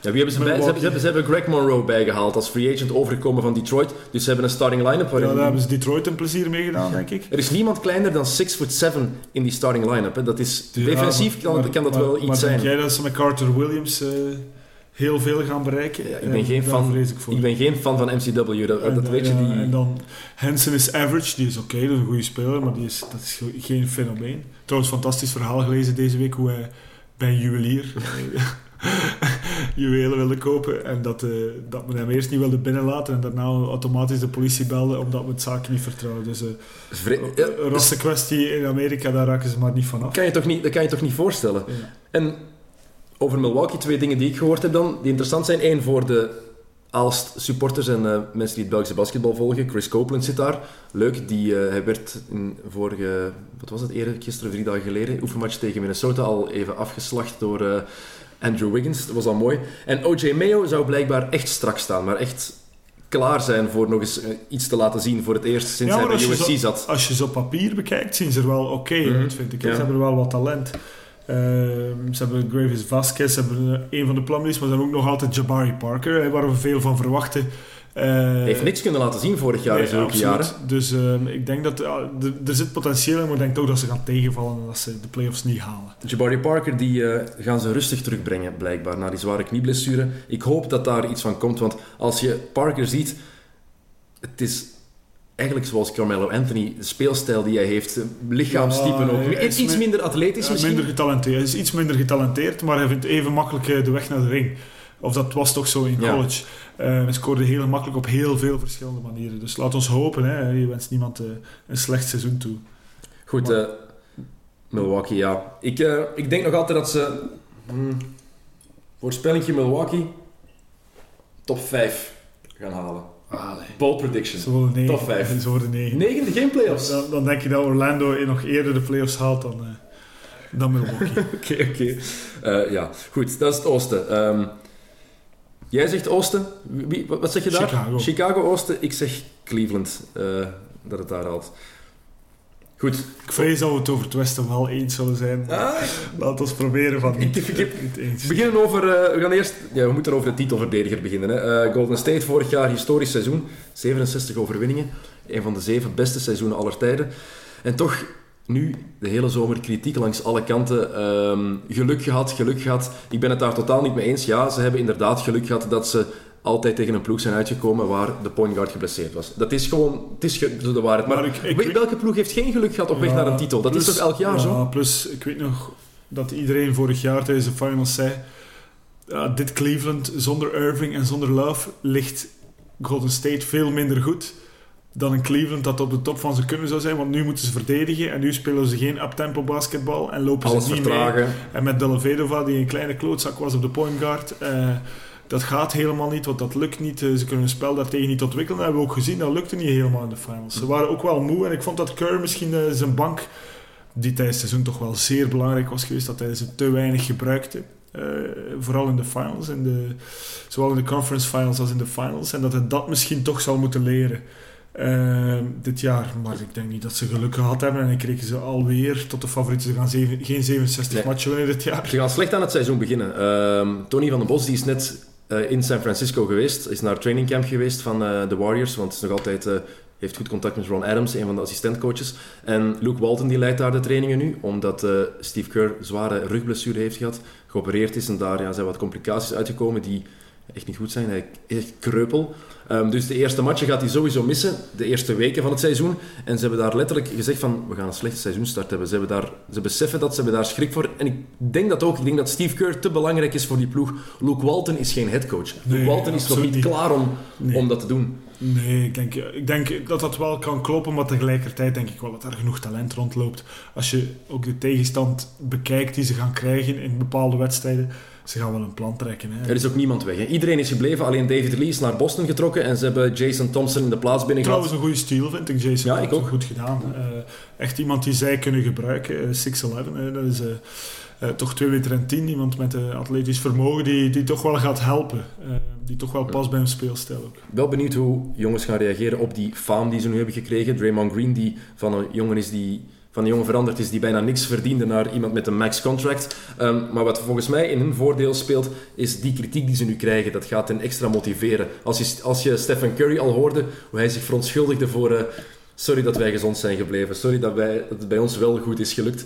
ja, wie hebben ze, bij, ze, hebben, ze, hebben, ze, hebben, Greg Monroe bijgehaald als free agent overgekomen van Detroit. Dus ze hebben een starting line-up. Ja, daar hebben ze Detroit een plezier mee gedaan, denk ik. Er is niemand kleiner dan 6 foot 7 in die starting line-up. Dat is, ja, defensief kan, maar, kan dat maar, wel iets maar zijn. denk jij dat ze met Carter Williams... Uh, heel veel gaan bereiken. Ja, ik, ben geen fan, ik, ik, ben geen fan van MCW, dat, en, dat weet je. Die... En dan Hansen is average, die is oké, okay, dat is een goede speler, maar die is, dat is geen fenomeen. Trouwens, fantastisch verhaal gelezen deze week hoe hij bij een juwelier juwelen wilde kopen en dat, uh, dat men hem eerst niet wilde binnenlaten en daarna automatisch de politie belde omdat we het zaakje niet vertrouwen. Dus uh, ja, een rassenkwestie in Amerika, daar raken ze maar niet van af. Kan je toch niet, dat kan je toch niet voorstellen? Ja. En over Milwaukee twee dingen die ik gehoord heb dan, die interessant zijn. Eén voor de Aalst supporters en uh, mensen die het Belgische basketbal volgen. Chris Copeland zit daar. Leuk, die, uh, hij werd in vorige, wat was het, eerder, gisteren, drie dagen geleden, oefenmatch tegen Minnesota al even afgeslacht door uh, Andrew Wiggins. Dat was al mooi. En OJ Mayo zou blijkbaar echt strak staan, maar echt klaar zijn voor nog eens iets te laten zien voor het eerst sinds ja, hij bij USC zo, zat. Als je ze op papier bekijkt, zien ze er wel oké okay mm -hmm. uit, vind ik. Ja. Ze hebben wel wat talent. Uh, ze hebben Gravis Vasquez, ze hebben een van de plumleys, maar ze hebben ook nog altijd Jabari Parker, waar we veel van verwachten. Uh, Hij heeft niks kunnen laten zien vorig jaar nee, in zulke jaren. Dus uh, ik denk dat uh, er zit potentieel in, maar ik denk toch dat ze gaan tegenvallen en dat ze de playoffs niet halen. Jabari Parker die, gaan ze rustig terugbrengen, blijkbaar, na die zware knieblessure. Ik hoop dat daar iets van komt, want als je Parker ziet, het is eigenlijk zoals Carmelo Anthony, de speelstijl die hij heeft, lichaamstypen ja, ook. Iets, iets minder atletisch ja, misschien? Minder getalenteerd. Hij is iets minder getalenteerd, maar hij vindt even makkelijk de weg naar de ring. Of dat was toch zo in college. Ja. Uh, hij scoorde heel makkelijk op heel veel verschillende manieren. Dus laat ons hopen. Hè. Je wenst niemand uh, een slecht seizoen toe. Goed, maar, uh, Milwaukee, ja. Ik, ik denk nog altijd dat ze... Hmm, voorspellingje Milwaukee top 5 gaan halen. Ah, Bold prediction. Ze worden negen. Top 5. Ze worden negen. Negende, geen playoffs. Dan, dan denk je dat Orlando nog eerder de playoffs haalt dan, uh, dan Milwaukee. Oké, oké. Okay, okay. uh, ja, goed. Dat is het oosten. Um, jij zegt oosten. Wie, wat zeg je daar? Chicago. Chicago oosten. Ik zeg Cleveland. Uh, dat het daar haalt. Goed. Ik vrees dat we het over het Westen wel eens zullen zijn. Ah, Laten we proberen van niet, ik, ik, ik, niet eens. beginnen over... Uh, we gaan eerst... Ja, we moeten over de titelverdediger beginnen. Hè. Uh, Golden State vorig jaar historisch seizoen. 67 overwinningen. Een van de zeven beste seizoenen aller tijden. En toch nu de hele zomer kritiek langs alle kanten. Um, geluk gehad, geluk gehad. Ik ben het daar totaal niet mee eens. Ja, ze hebben inderdaad geluk gehad dat ze altijd tegen een ploeg zijn uitgekomen waar de point guard geblesseerd was. Dat is gewoon het is de waarheid. Maar, Maar ik- ik- welke ploeg heeft geen geluk gehad op weg naar een titel? Dat plus- is toch elk jaar ja, zo? Plus, ik weet nog dat iedereen vorig jaar tijdens de finals zei... dit Cleveland zonder Irving en zonder Love ligt Golden State veel minder goed dan een Cleveland dat op de top van ze kunnen zou zijn. Want nu moeten ze verdedigen en nu spelen ze geen uptempo basketbal en lopen Alles ze niet mee. vertragen. En met Dellavedova, die een kleine klootzak was op de point guard... eh, dat gaat helemaal niet, want dat lukt niet. Eh, Ze kunnen hun spel daartegen niet ontwikkelen. Dat hebben we ook gezien, dat lukte niet helemaal in de finals. Ze waren ook wel moe en ik vond dat Kerr misschien eh, zijn bank, die tijdens het seizoen toch wel zeer belangrijk was geweest, dat hij ze te weinig gebruikte. Vooral in de finals, in de, zowel in de conference finals als in de finals. En dat hij dat misschien toch zal moeten leren eh, dit jaar. Maar ik denk niet dat ze geluk gehad hebben en ik reken ze alweer tot de favorieten. Ze gaan zeven- geen 67 Nee. matchen winnen dit jaar. Ze gaan slecht aan het seizoen beginnen. Ehm, Tony van den Bos die is net eh, in San Francisco geweest. Is naar het trainingcamp geweest van eh, de Warriors. Want is nog altijd... eh, heeft goed contact met Ron Adams, een van de assistentcoaches. En Luke Walton die leidt daar de trainingen nu, omdat Steve Kerr zware rugblessure heeft gehad, geopereerd is en daar ja, zijn wat complicaties uitgekomen die echt niet goed zijn. Hij echt kreupel. Ehm, dus de eerste matchen gaat hij sowieso missen, de eerste weken van het seizoen. En ze hebben daar letterlijk gezegd van, we gaan een slechte seizoenstart hebben. Ze, hebben daar, ze beseffen dat, ze hebben daar schrik voor. En ik denk dat ook, ik denk dat Steve Kerr te belangrijk is voor die ploeg. Luke Walton is geen headcoach. Nee, Luke Walton is nog niet niet. klaar om, Nee. om dat te doen. Nee, ik denk, ik denk dat dat wel kan kloppen, maar tegelijkertijd denk ik wel dat er genoeg talent rondloopt. Als je ook de tegenstand bekijkt die ze gaan krijgen in bepaalde wedstrijden, ze gaan wel een plan trekken. Hè. Er is ook niemand weg. Hè. Iedereen is gebleven, alleen David Lee is naar Boston getrokken en ze hebben Jason Thompson in de plaats binnen gehad. Trouwens, een goede stijl vind ik, Jason. Ja, ik ook. Goed gedaan. Eh, echt iemand die zij kunnen gebruiken. Eh, 6'11, hè, dat is eh, eh, toch 2 meter en 10. Iemand met eh, atletisch vermogen die, die toch wel gaat helpen. Eh, die toch wel past bij hun speelstijl ook. Wel benieuwd hoe jongens gaan reageren op die faam die ze nu hebben gekregen. Draymond Green, die van een jongen is die van een jongen veranderd is die bijna niks verdiende naar iemand met een max contract. Ehm, maar wat volgens mij in hun voordeel speelt, is die kritiek die ze nu krijgen. Dat gaat hen extra motiveren. Als je, als je Stephen Curry al hoorde, hoe hij zich verontschuldigde voor... eh, sorry dat wij gezond zijn gebleven. Sorry dat, wij, dat het bij ons wel goed is gelukt.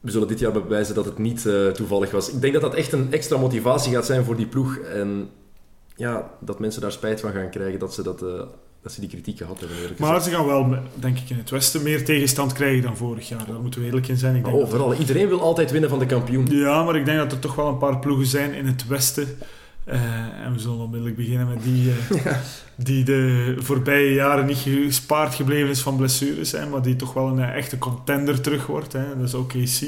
We zullen dit jaar bewijzen dat het niet eh, toevallig was. Ik denk dat dat echt een extra motivatie gaat zijn voor die ploeg. En ja, dat mensen daar spijt van gaan krijgen dat ze, dat, eh, dat ze die kritiek gehad hebben. eerlijk Maar gezegd. ze gaan wel, denk ik, in het Westen meer tegenstand krijgen dan vorig jaar. Daar moeten we eerlijk in zijn. Ik Maar denk dat- overal. Iedereen wil altijd winnen van de kampioen. Ja, maar ik denk dat er toch wel een paar ploegen zijn in het Westen. Eh, en we zullen onmiddellijk beginnen met die, eh, die de voorbije jaren niet gespaard gebleven is van blessures, hè, maar die toch wel een echte contender terug wordt. Hè, dat is OKC.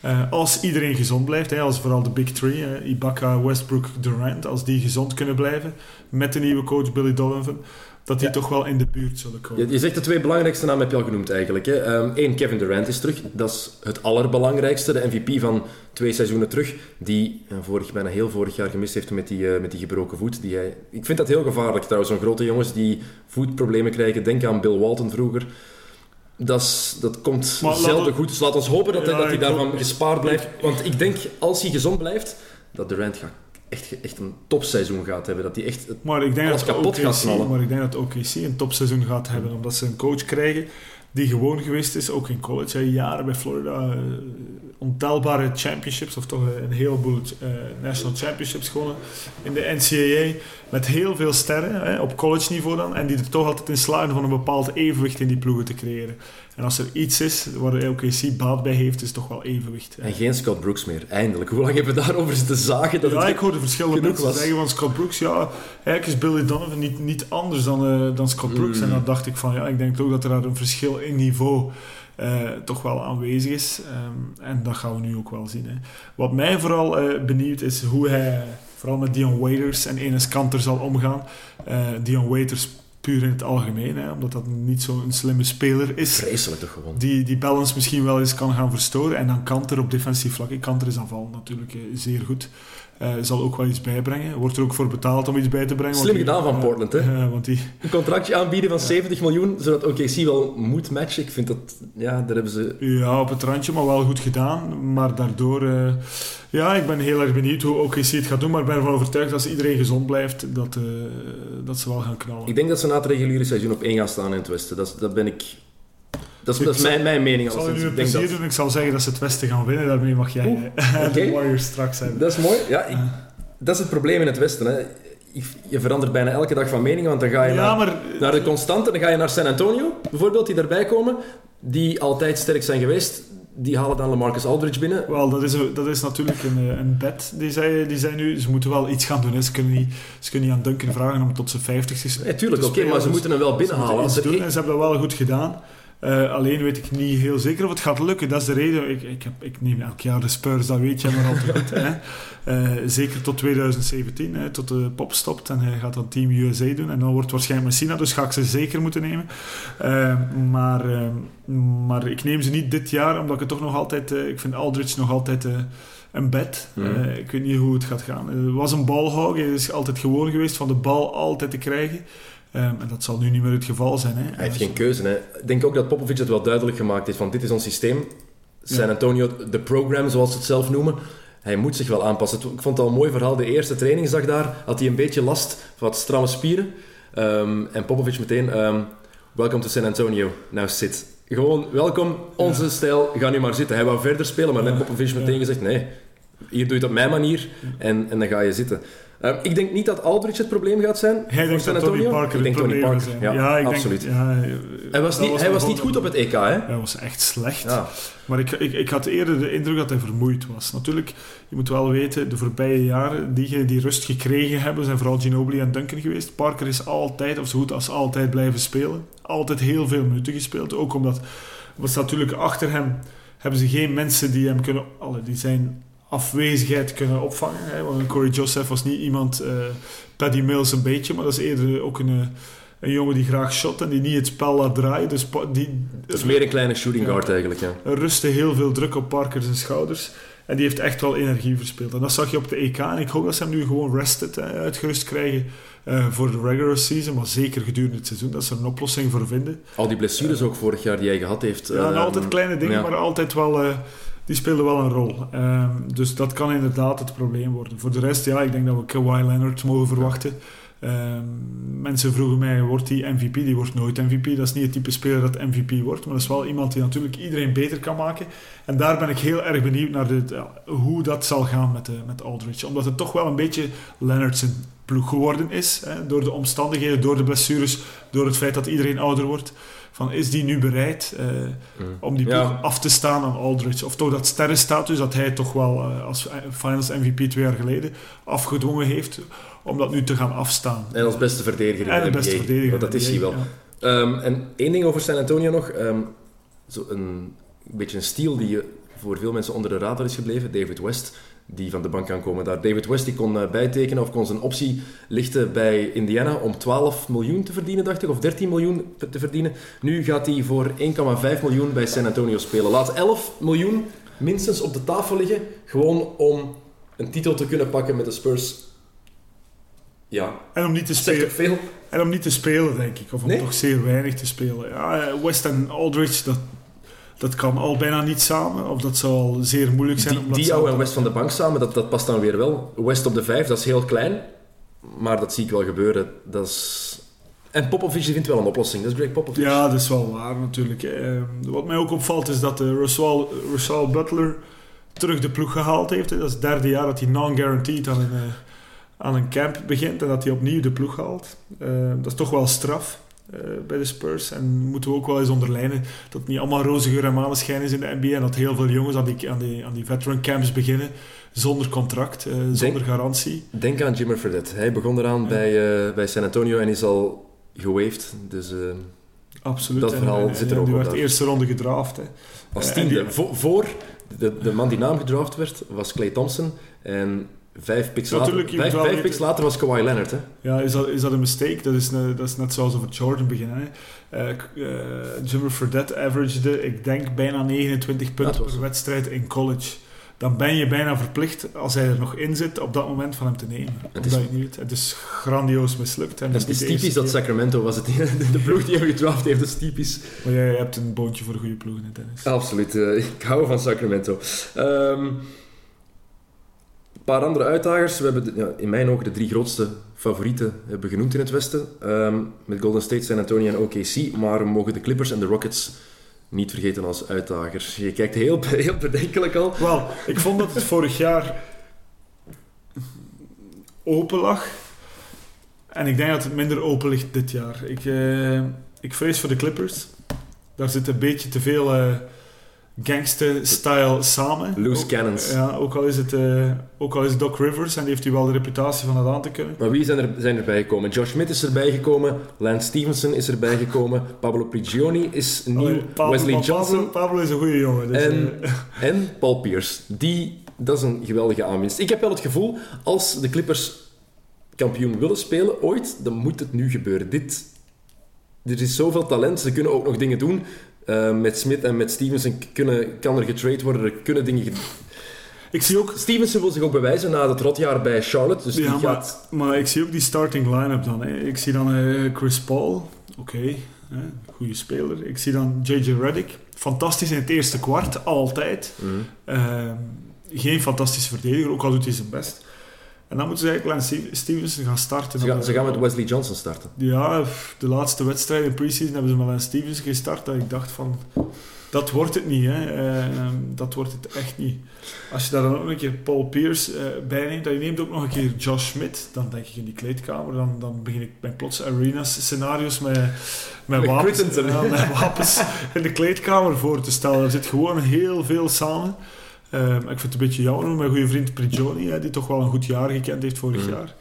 Eh, als iedereen gezond blijft, hè, als vooral de Big Three, Ibaka, Westbrook, Durant, als die gezond kunnen blijven met de nieuwe coach Billy Donovan, dat die Ja. toch wel in de buurt zullen komen. Je, je zegt de twee belangrijkste namen heb je al genoemd eigenlijk. Eén, Kevin Durant is terug. Dat is het allerbelangrijkste. De MVP van twee seizoenen terug. Die vorig, bijna heel vorig jaar gemist heeft met die, eh, met die gebroken voet. Die hij, ik vind dat heel gevaarlijk trouwens. Zo'n grote jongens die voetproblemen krijgen. Denk aan Bill Walton vroeger. Dat, is- dat komt Maar zelden we- goed. Dus laat ons hopen dat, hij, dat hij daarvan gespaard blijft. Want ik denk, als hij gezond blijft, dat Durant gaat echt, echt een topseizoen gaat hebben. Dat hij echt... het- Maar ik denk alles dat kapot OKC, gaat knallen. Maar ik denk dat OKC een topseizoen gaat hebben, omdat ze een coach krijgen die gewoon geweest is, ook in college, hè, jaren bij Florida, eh, ontelbare championships, of toch een heleboel eh, national championships gewonnen in de NCAA, met heel veel sterren, hè, op college niveau dan, en die er toch altijd in slagen van een bepaald evenwicht in die ploegen te creëren. En als er iets is waar OKC baat bij heeft, is het toch wel evenwicht. hè. En geen Scott Brooks meer. Eindelijk. Hoe lang hebben we daarover zitten zagen? Dat ja, het... ik hoorde verschillende mensen was. zeggen van Scott Brooks. Ja, eigenlijk is Billy Donovan niet, niet anders dan, eh, dan Scott Brooks. Mm. En dan dacht ik van, ja, ik denk toch dat er daar een verschil in niveau eh, toch wel aanwezig is. Ehm, en dat gaan we nu ook wel zien. Hè. Wat mij vooral eh, benieuwd is hoe hij, vooral met Dion Waiters en Enes Kanter zal omgaan. Eh Dion Waiters puur in het algemeen, hè, omdat dat niet zo'n slimme speler is Vreselijk toch gewoon. die die balance misschien wel eens kan gaan verstoren. En dan Kanter op defensief vlak. Kanter is aanval natuurlijk eh, zeer goed. Eh, zal ook wel iets bijbrengen. Wordt er ook voor betaald om iets bij te brengen. Slim gedaan van Portland, hè? eh, want die, Een contractje aanbieden van 70 miljoen, zodat OKC wel moet matchen. Ik vind dat, ja, daar hebben ze... ja, op het randje, maar wel goed gedaan. Maar daardoor, eh, ja, ik ben heel erg benieuwd hoe OKC het gaat doen. Maar ik ben ervan overtuigd dat als iedereen gezond blijft, dat, eh, dat ze wel gaan knallen. Ik denk dat ze na het reguliere seizoen op één gaan staan in het Westen. Dat, dat ben ik... Dat is, dat mijn, mijn mening. zal een Ik denk dat, doen. Ik zal zeggen dat ze het Westen gaan winnen. Daarmee mag jij Oeh, eh, de Warriors straks hebben. dat is mooi. Ja, ik- dat is het probleem in het Westen. Hè. Je- Je verandert bijna elke dag van mening, want dan ga je Ja, naar, maar... naar de constante, dan ga je naar San Antonio, bijvoorbeeld, die daarbij komen, die altijd sterk zijn geweest. Die halen dan LaMarcus Aldridge binnen. Wel, dat is, dat is natuurlijk een, eh, een bet die zij, die zij nu... Ze moeten wel iets gaan doen. Hè. Ze, kunnen niet, ze kunnen niet aan Duncan vragen om tot zijn 50 te Ja, tuurlijk, oké, maar ze Dus moeten hem wel ze binnenhalen. er doen en ze hebben dat wel goed gedaan. Eh, alleen weet ik niet heel zeker of het gaat lukken. Dat is de reden. Ik, ik, heb, ik neem elk jaar de Spurs, dat weet je maar al te goed. Hè. Eh, zeker tot 2017, hè, tot de pop stopt. En hij gaat dan Team USA doen. En dan wordt waarschijnlijk Messina, dus ga ik ze zeker moeten nemen. Eh, maar, maar ik neem ze niet dit jaar, omdat ik het toch nog altijd... ik vind Aldridge nog altijd... een bed. Ik weet niet hoe het gaat gaan. Het was een balhog. Hij is altijd gewoon geweest van de bal altijd te krijgen. Ehm, en dat zal nu niet meer het geval zijn. Hè. Hij heeft geen keuze. Hè. Ik denk ook dat Popovic het wel duidelijk gemaakt heeft van dit is ons systeem. San Ja. Antonio, de program zoals ze het zelf noemen. Hij moet zich wel aanpassen. Ik vond het al een mooi verhaal. De eerste trainingsdag daar had hij een beetje last van wat stramme spieren. Ehm, en Popovic meteen, ehm welcome to San Antonio, now sit. Gewoon, welkom, onze Ja. stijl, ga nu maar zitten. Hij wou verder spelen, maar net Ja, Popovic meteen gezegd, nee, hier doe je het op mijn manier en, en dan ga je zitten. Ehm, ik denk niet dat Aldridge het probleem gaat zijn. Hij denkt San dat Tony. Parker ik denk het Tony probleem Parker. zijn. Ja, ik absoluut. Denk, ja, hij was, niet, hij was niet goed op het EK, hè? Hij was echt slecht. Ja. Maar ik, ik, ik had eerder de indruk dat hij vermoeid was. Natuurlijk, je moet wel weten, de voorbije jaren, diegenen die rust gekregen hebben, zijn vooral Ginobili en Duncan geweest. Parker is altijd, of zo goed als altijd, blijven spelen. Altijd heel veel minuten gespeeld. Ook omdat, was natuurlijk achter hem, hebben ze geen mensen die hem kunnen, alle, die zijn afwezigheid kunnen opvangen. Hè? Want Corey Joseph was niet iemand, eh Paddy Mills een beetje, maar dat is eerder ook een, eh, een jongen die graag shot en die niet het spel laat draaien. Dus die, Het is meer een kleine shooting guard eigenlijk, ja. er rustte heel veel druk op Parker zijn schouders. En die heeft echt wel energie verspeeld. En dat zag je op de EK. En ik hoop dat ze hem nu gewoon rested, hè, uitgerust krijgen eh, voor de regular season. Maar zeker gedurende het seizoen, dat ze er een oplossing voor vinden. Al die blessures ook vorig jaar die hij gehad heeft. Ja, en ehm, altijd kleine dingen, maar altijd wel... die spelen wel een rol. Ehm, dus dat kan inderdaad het probleem worden. Voor de rest, ja, ik denk dat we Kawhi Leonard mogen verwachten. Ehm, mensen vroegen mij, wordt die MVP? Die wordt nooit MVP. Dat is niet het type speler dat MVP wordt. Maar dat is wel iemand die natuurlijk iedereen beter kan maken. En daar ben ik heel erg benieuwd naar hoe dat zal gaan met, de, met Aldridge. Omdat het toch wel een beetje Leonard zijn ploeg geworden is. Hè, door de omstandigheden, door de blessures, door het feit dat iedereen ouder wordt. Van, is die nu bereid eh, Mm. om die ploeg Ja. af te staan aan Aldridge? Of toch dat sterrenstatus dat hij toch wel eh, als Finals MVP twee jaar geleden afgedwongen heeft, om dat nu te gaan afstaan. En als beste verdediger in En de beste verdediger. Want dat is hij wel. Ehm, en één ding over San Antonio nog. Ehm, zo een, een beetje een stiel die voor veel mensen onder de radar is gebleven. David West, die van de bank kan komen daar. David West die kon eh, bijtekenen of kon zijn optie lichten bij Indiana om 12 miljoen te verdienen, dacht ik. Of 13 miljoen te verdienen. Nu gaat hij voor 1,5 miljoen bij San Antonio spelen. Laat 11 miljoen minstens op de tafel liggen. Gewoon om een titel te kunnen pakken met de Spurs. Ja. En om niet te spelen. veel? En om niet te spelen, denk ik. Of om Nee? toch zeer weinig te spelen. Ja, eh, West en Aldridge, dat, dat kan al bijna niet samen. Of dat zou al zeer moeilijk zijn. Die, samen en West van de bank samen, dat, dat past dan weer wel. West op de vijf, dat is heel klein. Maar dat zie ik wel gebeuren. Dat is... En Popovic die vindt wel een oplossing. Dat is Greg Popovic. Ja, dat is wel waar natuurlijk. Eh, wat mij ook opvalt is dat uh, Russell, Russell Butler terug de ploeg gehaald heeft. Dat is het derde jaar dat hij non-guaranteed aan een, eh, aan een camp begint en dat hij opnieuw de ploeg haalt. Eh, dat is toch wel straf eh, bij de Spurs. En moeten we ook wel eens onderlijnen dat het niet allemaal roze geur en maneschijn is in de NBA en dat heel veel jongens aan die, aan die, aan die veteran camps beginnen zonder contract, eh, zonder garantie. Denk aan Jimmer Fredette. Hij begon eraan Ja. bij, eh, bij San Antonio en is al gewaved. Dus Absoluut. Dat En- verhaal en- zit en er ook Die op werd daar. eerste ronde gedraft. Hè. als tiende. die- voor de, de man die naam gedraft werd, was Clay Thompson. En vijf picks, later, je vijf, vijf later was Kawhi Leonard. Hè? Ja, is dat, is dat een mistake? Dat is, ne- dat is net zoals over Jordan beginnen. Hè. Eh, k- eh, Jimmer Fredette averagede, ik denk, bijna 29 punten dat was- per wedstrijd in college. Dan ben je bijna verplicht, als hij er nog in zit, op dat moment van hem te nemen. Het Omdat is- je niet. Het is grandioos mislukt. Dat het is typisch eerste dat. Sacramento was het. De ploeg die hem gedraft heeft, is typisch. Maar jij hebt een boontje voor goede ploegen in tennis. Absoluut. eh, ik hou van Sacramento. Ehm, een paar andere uitdagers. We hebben in mijn ogen de drie grootste favorieten hebben genoemd in het Westen. Ehm, met Golden State, San Antonio en OKC. Maar we mogen de Clippers en de Rockets niet vergeten als uitdagers. Je kijkt heel, heel bedenkelijk al. Wel, ik vond dat het vorig jaar open lag. En ik denk dat het minder open ligt dit jaar. Ik, eh, ik vrees voor de Clippers. Daar zit een beetje te veel eh gangster-style samen. Loose Ook- cannons. Ja, ook al, is het, eh, ook al is het Doc Rivers en die heeft hij wel de reputatie van dat aan te kunnen. Maar wie zijn er, zijn erbij gekomen? Josh Smith is erbij gekomen. Lance Stevenson is erbij gekomen. Pablo Prigioni is nieuw. Allee, Pablo- Wesley Johnson. Pablo, Pablo is een goede jongen. Dus, En- eh, En Paul Pierce. Die, dat is een geweldige aanwinst. Ik heb wel het gevoel, als de Clippers kampioen willen spelen ooit, dan moet het nu gebeuren. Dit, er is zoveel talent, ze kunnen ook nog dingen doen. Eh, met Smith en met Stevenson kunnen, kan er getrade worden, er kunnen dingen... ge- ik zie ook Stevenson wil zich ook bewijzen na het rotjaar bij Charlotte, dus Ja, die gaat... maar ik zie ook die starting line-up dan. Hè. Ik zie dan eh, Chris Paul, oké, goede speler. Ik zie dan J.J. Redick, fantastisch in het eerste kwart, altijd. Mhm. Ehm, geen fantastische verdediger, ook al doet hij zijn best. En dan moeten ze eigenlijk Lance Ste- Stevenson gaan starten. Ze, gaan, Dan, ze gaan met Wesley Johnson starten. Ja, de laatste wedstrijd in pre-season hebben ze met Lance Stevenson gestart. Dat ik dacht van... dat wordt het niet. Hè. Uh, dat wordt het echt niet. Als je daar dan ook een keer Paul Pierce uh, bij neemt, dan je neemt ook nog een keer Josh Smith, dan denk ik in die kleedkamer, dan, dan begin ik bij plots arenas scenario's met, met, wapens, ja, met wapens in de kleedkamer voor te stellen. Er zit gewoon heel veel samen. Um, ik vind het een beetje jammer, mijn goede vriend Prigioni, die toch wel een goed jaar gekend heeft vorig mm. jaar.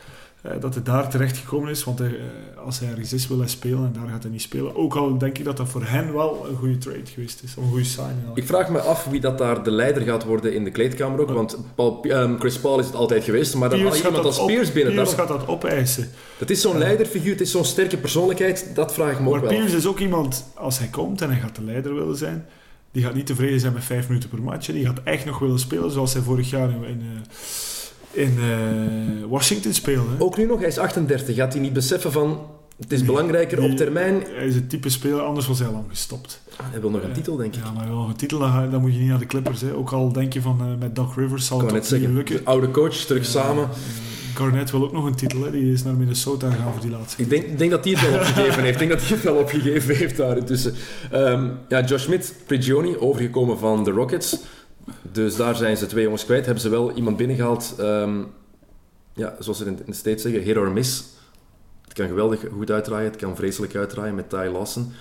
Uh, dat hij daar terecht gekomen is, want hij, uh, als hij ergens is wil hij spelen en daar gaat hij niet spelen. Ook al denk ik dat dat voor hen wel een goede trade geweest is, een goede signing. Ik vraag me af wie dat daar de leider gaat worden in de kleedkamer ook, want Paul, um, Chris Paul is het altijd geweest, maar dan had iemand als Pierce binnen. Pierce gaat dat opeisen. Dat is zo'n leiderfiguur, het is zo'n sterke persoonlijkheid, dat vraag ik me ook wel. Maar Pierce is ook iemand, als hij komt en hij gaat de leider willen zijn, die gaat niet tevreden zijn met vijf minuten per match. Die gaat echt nog willen spelen zoals hij vorig jaar in, in, uh, in uh, Washington speelde. Ook nu nog, hij is 38. Gaat hij niet beseffen van het is belangrijker op termijn. Hij is het type speler, anders was hij lang gestopt. Ah, hij wil nog een titel, denk ik. Ja, maar hij wil nog een titel, dan, dan moet je niet naar de Clippers. Hè. Ook al denk je van uh, met Doc Rivers zal het zeggen, lukken. oude coach, terug samen. Garnett wil ook nog een titel, hè. die is naar Minnesota gegaan voor die laatste. Ik denk, denk dat hij het wel opgegeven heeft. Ik denk dat hij het wel opgegeven heeft daar intussen. Um, ja, Josh Smith, Prigioni, overgekomen van de Rockets. Dus daar zijn ze twee jongens kwijt. Hebben ze wel iemand binnengehaald, um, ja, zoals ze in de States zeggen, hit or miss. Het kan geweldig goed uitdraaien, het kan vreselijk uitdraaien met Ty Lawson.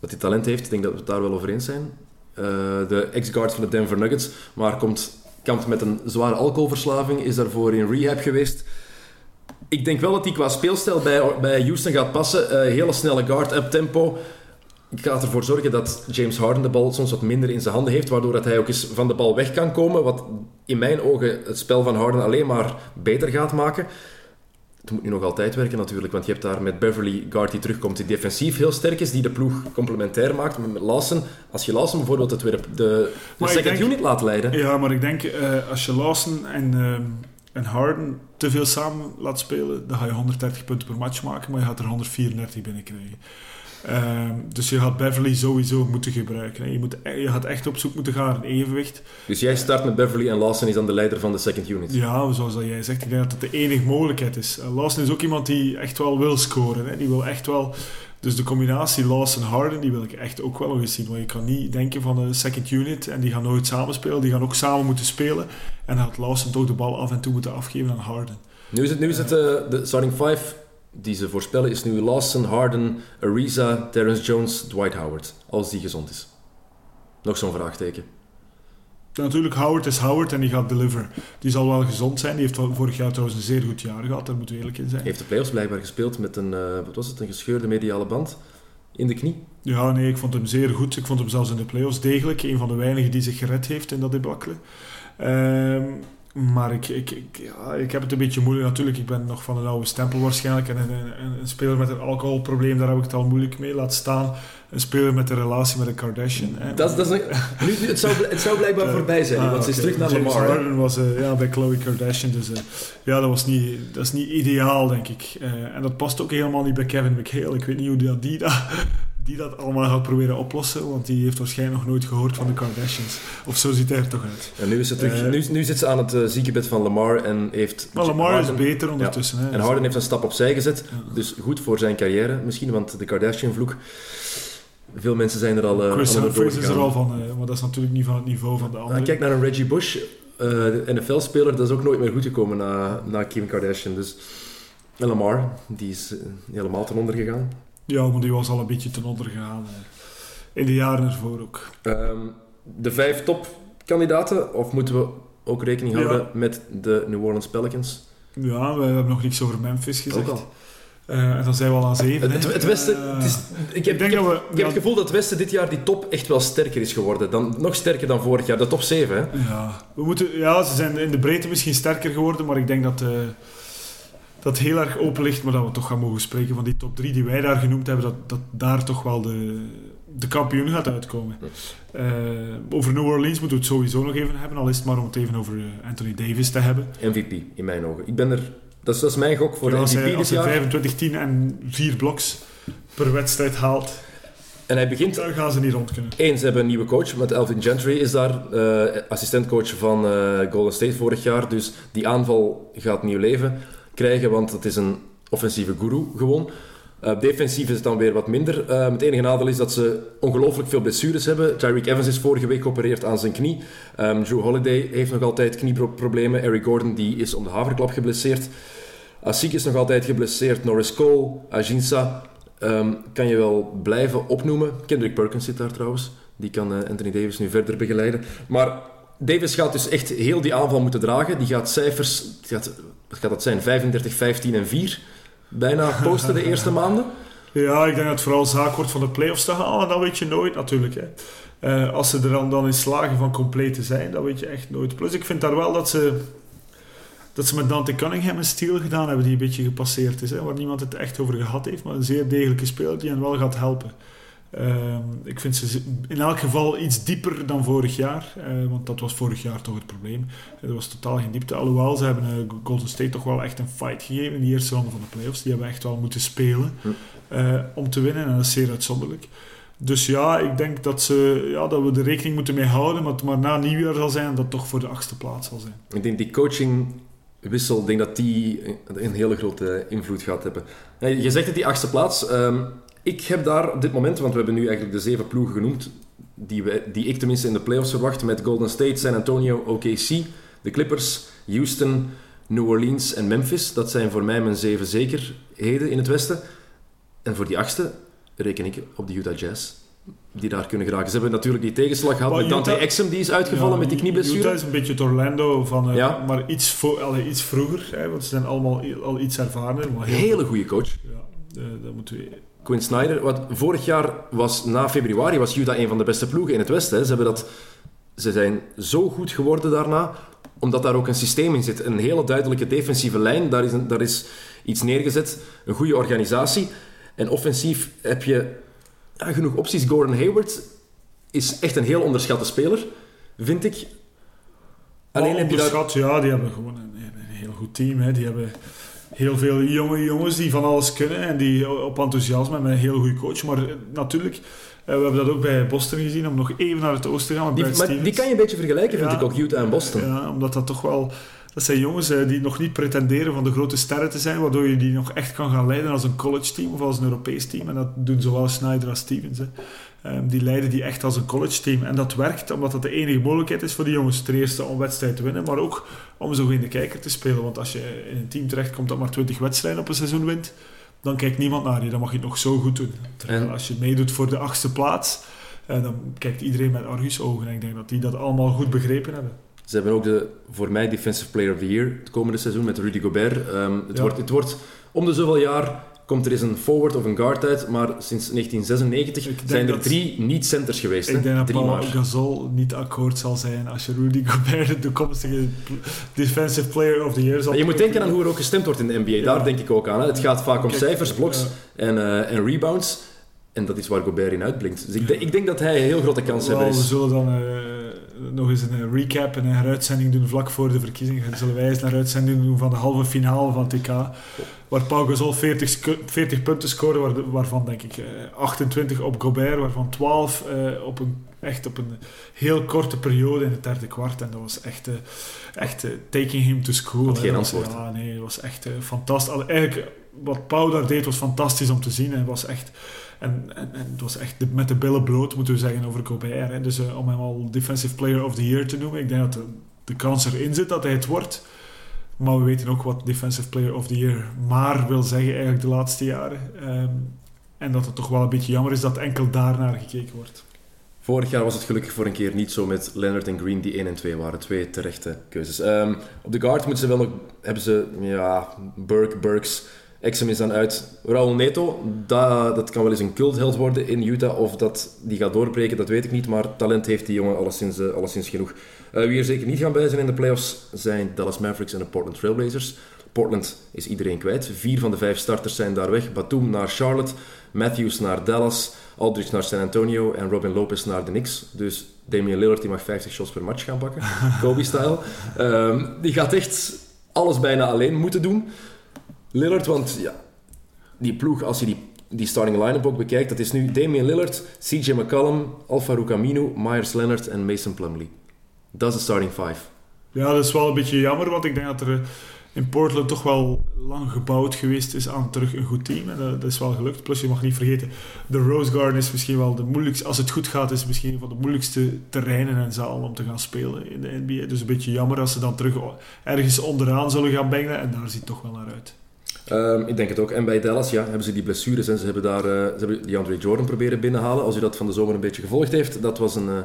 Dat hij talent heeft, ik denk dat we het daar wel over eens zijn. Uh, de ex-guard van de Denver Nuggets, maar komt kampt met een zware alcoholverslaving, is daarvoor in rehab geweest. Ik denk wel dat hij qua speelstijl bij, bij Houston gaat passen. Uh, hele snelle guard, up tempo. Ik ga ervoor zorgen dat James Harden de bal soms wat minder in zijn handen heeft, waardoor dat hij ook eens van de bal weg kan komen, wat in mijn ogen het spel van Harden alleen maar beter gaat maken. Het moet nu nog altijd werken natuurlijk, want je hebt daar met Beverly guard die terugkomt, die defensief heel sterk is, die de ploeg complementair maakt. Met Lawson, als je Lawson bijvoorbeeld het weer de, de second unit laat leiden. Ja, maar ik denk uh, als je Lawson en, uh, en Harden te veel samen laat spelen, dan ga je 130 punten per match maken, maar je gaat er 134 binnenkrijgen. Uh, dus je gaat Beverly sowieso moeten gebruiken. Je, moet, e- je gaat echt op zoek moeten gaan naar een evenwicht. Dus jij start met Beverly en Lawson is dan de leider van de second unit? Ja, zoals dat jij zegt. Ik denk dat het de enige mogelijkheid is. Uh, Lawson is ook iemand die echt wel wil scoren. Hè. Die wil echt wel... Dus de combinatie Lawson-Harden, die wil ik echt ook wel nog eens zien. Want je kan niet denken van de second unit en die gaan nooit samen spelen. Die gaan ook samen moeten spelen. En dan gaat Lawson toch de bal af en toe moeten afgeven aan Harden. Nu is het, nu is het uh, de starting five die ze voorspellen is nu Lawson, Harden, Ariza, Terrence Jones, Dwight Howard. Als die gezond is. Nog zo'n vraagteken. Natuurlijk, Howard is Howard en die gaat deliver. Die zal wel gezond zijn. Die heeft vorig jaar trouwens een zeer goed jaar gehad, daar moeten we eerlijk in zijn. Hij heeft de playoffs blijkbaar gespeeld met een, uh, wat was het, een gescheurde mediale band in de knie. Ja, nee, ik vond hem zeer goed. Ik vond hem zelfs in de playoffs degelijk. Een van de weinigen die zich gered heeft in dat debakkelen. Ehm, maar ik, ik, ik, ja, ik heb het een beetje moeilijk natuurlijk. Ik ben nog van een oude stempel waarschijnlijk. En een, een, een, speler met een alcoholprobleem, daar heb ik het al moeilijk mee. Laat staan een speler met een relatie met een Kardashian. Hè. Dat, dat is nu, het, zou, het zou blijkbaar voorbij zijn, ah, want ze is terug naar James Lamar. Was uh, ja, bij Chloe Kardashian. Dus uh, ja, dat, was niet, dat is niet ideaal, denk ik. Uh, en dat past ook helemaal niet bij Kevin McHale. Ik weet niet hoe die dat, die dat die dat allemaal gaat proberen oplossen, want die heeft waarschijnlijk nog nooit gehoord van de Kardashians. Of zo ziet hij er toch uit. En nu, is het terug, uh, nu, nu zit ze aan het uh, ziekenbed van Lamar en heeft... Maar Lamar Harden, is beter ondertussen. Ja. Hè, en Harden heeft een stap opzij gezet, ja. dus goed voor zijn carrière misschien, want de Kardashian-vloek... Veel mensen zijn er al uh, Chris Humphries is er al van, maar dat is natuurlijk niet van het niveau van de anderen. Ah, kijk naar een Reggie Bush, NFL-speler, dat is ook nooit meer goed gekomen na, na Kim Kardashian. Dus en Lamar, die is helemaal ten onder gegaan. Ja, maar die was al een beetje ten onder gegaan. In de jaren ervoor ook. Um, de vijf topkandidaten, of moeten we ook rekening houden ja. met de New Orleans Pelicans? Ja, we hebben nog niks over Memphis gezegd. Ook al. Uh, en dan zijn we al aan zeven. Het, het, het Westen, uh, het is, ik heb, ik, heb, we, ik heb het gevoel dat het Westen dit jaar die top echt wel sterker is geworden. Dan, nog sterker dan vorig jaar, de top 7. Hè? Ja, we moeten, ja, ze zijn in de breedte misschien sterker geworden, maar ik denk dat... Uh, dat heel erg open ligt, maar dat we toch gaan mogen spreken van die top 3 die wij daar genoemd hebben, dat, dat daar toch wel de, de kampioen gaat uitkomen. Uh, over New Orleans moeten we het sowieso nog even hebben, al is het maar om het even over eh, Anthony Davis te hebben. MVP, in mijn ogen. Ik ben er, dat is, dat is mijn gok voor ja, de MVP hij, Als hij 25, 10 en 4 bloks per wedstrijd haalt, en hij begint... Daar gaan ze niet rond kunnen. Eén, ze hebben een nieuwe coach, met Elvin Gentry is daar, uh, assistentcoach van uh, Golden State vorig jaar, dus die aanval gaat nieuw leven krijgen, want het is een offensieve guru gewoon. Uh, defensief is het dan weer wat minder. Uh, het enige nadeel is dat ze ongelooflijk veel blessures hebben. Tyreek Evans is vorige week geopereerd aan zijn knie. Um, Drew Holiday heeft nog altijd knieproblemen. Eric Gordon die is om de haverklap geblesseerd. Asik is nog altijd geblesseerd. Norris Cole, Ajinsa. Um, kan je wel blijven opnoemen. Kendrick Perkins zit daar trouwens. Die kan uh, Anthony Davis nu verder begeleiden. Maar Davis gaat dus echt heel die aanval moeten dragen. Die gaat cijfers... Gaat, wat gaat dat zijn? 35, 15 en 4 bijna posten de eerste maanden? Ja, ik denk dat het vooral zaak wordt van de playoffs te halen. Dat weet je nooit natuurlijk. Hè. Uh, als ze er dan, dan in slagen van compleet te zijn, dat weet je echt nooit. Plus ik vind daar wel dat ze, dat ze met Dante Cunningham een stil gedaan hebben die een beetje gepasseerd is. Hè, waar niemand het echt over gehad heeft. Maar een zeer degelijke speler die hen wel gaat helpen. Uh, ik vind ze in elk geval iets dieper dan vorig jaar. Uh, want dat was vorig jaar toch het probleem. Er was totaal geen diepte. Alhoewel, ze hebben uh, Golden State toch wel echt een fight gegeven in de eerste ronde van de playoffs. Die hebben echt wel moeten spelen om te winnen. En dat is zeer uitzonderlijk. Dus ja, ik denk dat, ze, ja, dat we er rekening moeten mee houden. Maar het maar na nieuwjaar zal zijn dat toch voor de achtste plaats zal zijn. Ik denk die coaching wissel, ik denk dat die een hele grote invloed gaat hebben. Je zegt het, die achtste plaats. Um, ik heb daar op dit moment, want we hebben nu eigenlijk de zeven ploegen genoemd, die, wij, die ik tenminste in de playoffs verwacht, met Golden State, San Antonio, OKC, de Clippers, Houston, New Orleans en Memphis. Dat zijn voor mij mijn zeven zekerheden in het Westen. En voor die achtste reken ik op de Utah Jazz. Die daar kunnen geraken. Ze hebben natuurlijk die tegenslag gehad met Dante Exum, die is uitgevallen ja, met die knieblessure. Utah is een beetje het Orlando van, uh, ja. maar iets, iets vroeger. Hè, want ze zijn allemaal al iets. Maar heel Hele goede coach. Ja, uh, dat moeten we Quinn Snyder. Wat, vorig jaar was, na februari, was Utah een van de beste ploegen in het Westen. Ze, hebben dat, ze zijn zo goed geworden daarna, omdat daar ook een systeem in zit. Een hele duidelijke defensieve lijn, daar is, daar is iets neergezet. Een goede organisatie. En offensief heb je ja, genoeg opties. Gordon Hayward is echt een heel onderschatte speler, vind ik. Alleen heb je dat... ja, die hebben gewoon een, een heel goed team. Hè. Die hebben heel veel jonge jongens die van alles kunnen en die op enthousiasme met een heel goede coach. Maar eh, natuurlijk, uh, we hebben dat ook bij Boston gezien, om nog even naar het oosten te gaan. Die, maar die kan je een beetje vergelijken, vind ik ook, Utah en Boston. Ja, omdat dat toch wel... Dat zijn jongens uh, die nog niet pretenderen van de grote sterren te zijn, waardoor je die nog echt kan gaan leiden als een college team of als een Europees team. En dat doen zowel Snyder als Stevens. Hè. Um, die leiden die echt als een college team. En dat werkt omdat dat de enige mogelijkheid is voor die jongens. Ten eerste om wedstrijd te winnen, maar ook om zo in de kijker te spelen. Want als je in een team terechtkomt dat maar 20 wedstrijden op een seizoen wint, dan kijkt niemand naar je. Dan mag je het nog zo goed doen. Terwijl als je meedoet voor de achtste plaats, uh, dan kijkt iedereen met argusogen. En ik denk dat die dat allemaal goed begrepen hebben. Ze hebben ook de, voor mij, Defensive Player of the Year het komende seizoen met Rudy Gobert. Um, het, ja. wordt, het wordt om de zoveel jaar komt er eens een forward of een guard uit, maar sinds 1996 zijn er drie niet-centers geweest. Ik hè? denk dat drie Paul. Gasol niet akkoord zal zijn als je Rudy Gobert de toekomstige Defensive Player of the Year zal Je moet denken aan hoe er ook gestemd wordt in de NBA, ja. daar denk ik ook aan. Hè. Het gaat vaak om Kijk, cijfers, bloks ja. en, uh, en rebounds. En dat is waar Gobert in uitblinkt. Dus ik, denk, ik denk dat hij een heel grote kans heeft. We zullen dan uh, nog eens een recap en een heruitzending doen vlak voor de verkiezingen. Dan zullen wij eens een heruitzending doen van de halve finale van TK. Waar Pau Gasol 40, 40 punten scoorde, waar, waarvan denk ik uh, 28 op Gobert, waarvan 12 uh, op een, echt op een heel korte periode in het derde kwart. En dat was echt, uh, echt taking him to school. Had geen antwoord. Ja, nee, dat was echt fantastisch. Eigenlijk, wat Pau daar deed was fantastisch om te zien. En was echt... En, en, het was echt met de billen bloot, moeten we zeggen, over Gobert. Hè. Dus uh, om hem al Defensive Player of the Year te noemen, ik denk dat de, de kans erin zit dat hij het wordt. Maar we weten ook wat Defensive Player of the Year maar wil zeggen eigenlijk de laatste jaren. Um, en dat het toch wel een beetje jammer is dat enkel daarnaar gekeken wordt. Vorig jaar was het gelukkig voor een keer niet zo met Leonard en Green, die 1 en 2 waren. Twee terechte keuzes. Um, op de guard moeten ze wel nog, hebben ze ja, Burke, Burks, Exum is dan uit. Raul Neto, dat, dat kan wel eens een cultheld worden in Utah. Of dat die gaat doorbreken, dat weet ik niet. Maar talent heeft die jongen alleszins, uh, alleszins genoeg. Uh, wie er zeker niet gaan bij zijn in de playoffs zijn Dallas Mavericks en de Portland Trailblazers. Portland is iedereen kwijt. Vier van de vijf starters zijn daar weg. Batum naar Charlotte, Matthews naar Dallas, Aldridge naar San Antonio en Robin Lopez naar de Knicks. Dus Damian Lillard die mag 50 shots per match gaan pakken, Kobe-style. Um, die gaat echt alles bijna alleen moeten doen. Lillard, want ja, die ploeg, als je die, die starting line-up ook bekijkt, dat is nu Damian Lillard, CJ McCollum, Alvaro Camino, Myers Leonard en Mason Plumlee. Dat is de starting five. Ja, dat is wel een beetje jammer, want ik denk dat er in Portland toch wel lang gebouwd geweest is aan terug een goed team. En dat, is wel gelukt. Plus je mag niet vergeten, de Rose Garden is misschien wel de moeilijkste, als het goed gaat, is misschien een van de moeilijkste terreinen en zalen om te gaan spelen in de NBA. Dus een beetje jammer als ze dan terug ergens onderaan zullen gaan bengelen. En daar ziet het toch wel naar uit. Um, ik denk het ook. En bij Dallas ja, hebben ze die blessures en ze hebben daar uh, ze hebben die Andre Jordan proberen binnenhalen. Als u dat van de zomer een beetje gevolgd heeft, dat was een uh,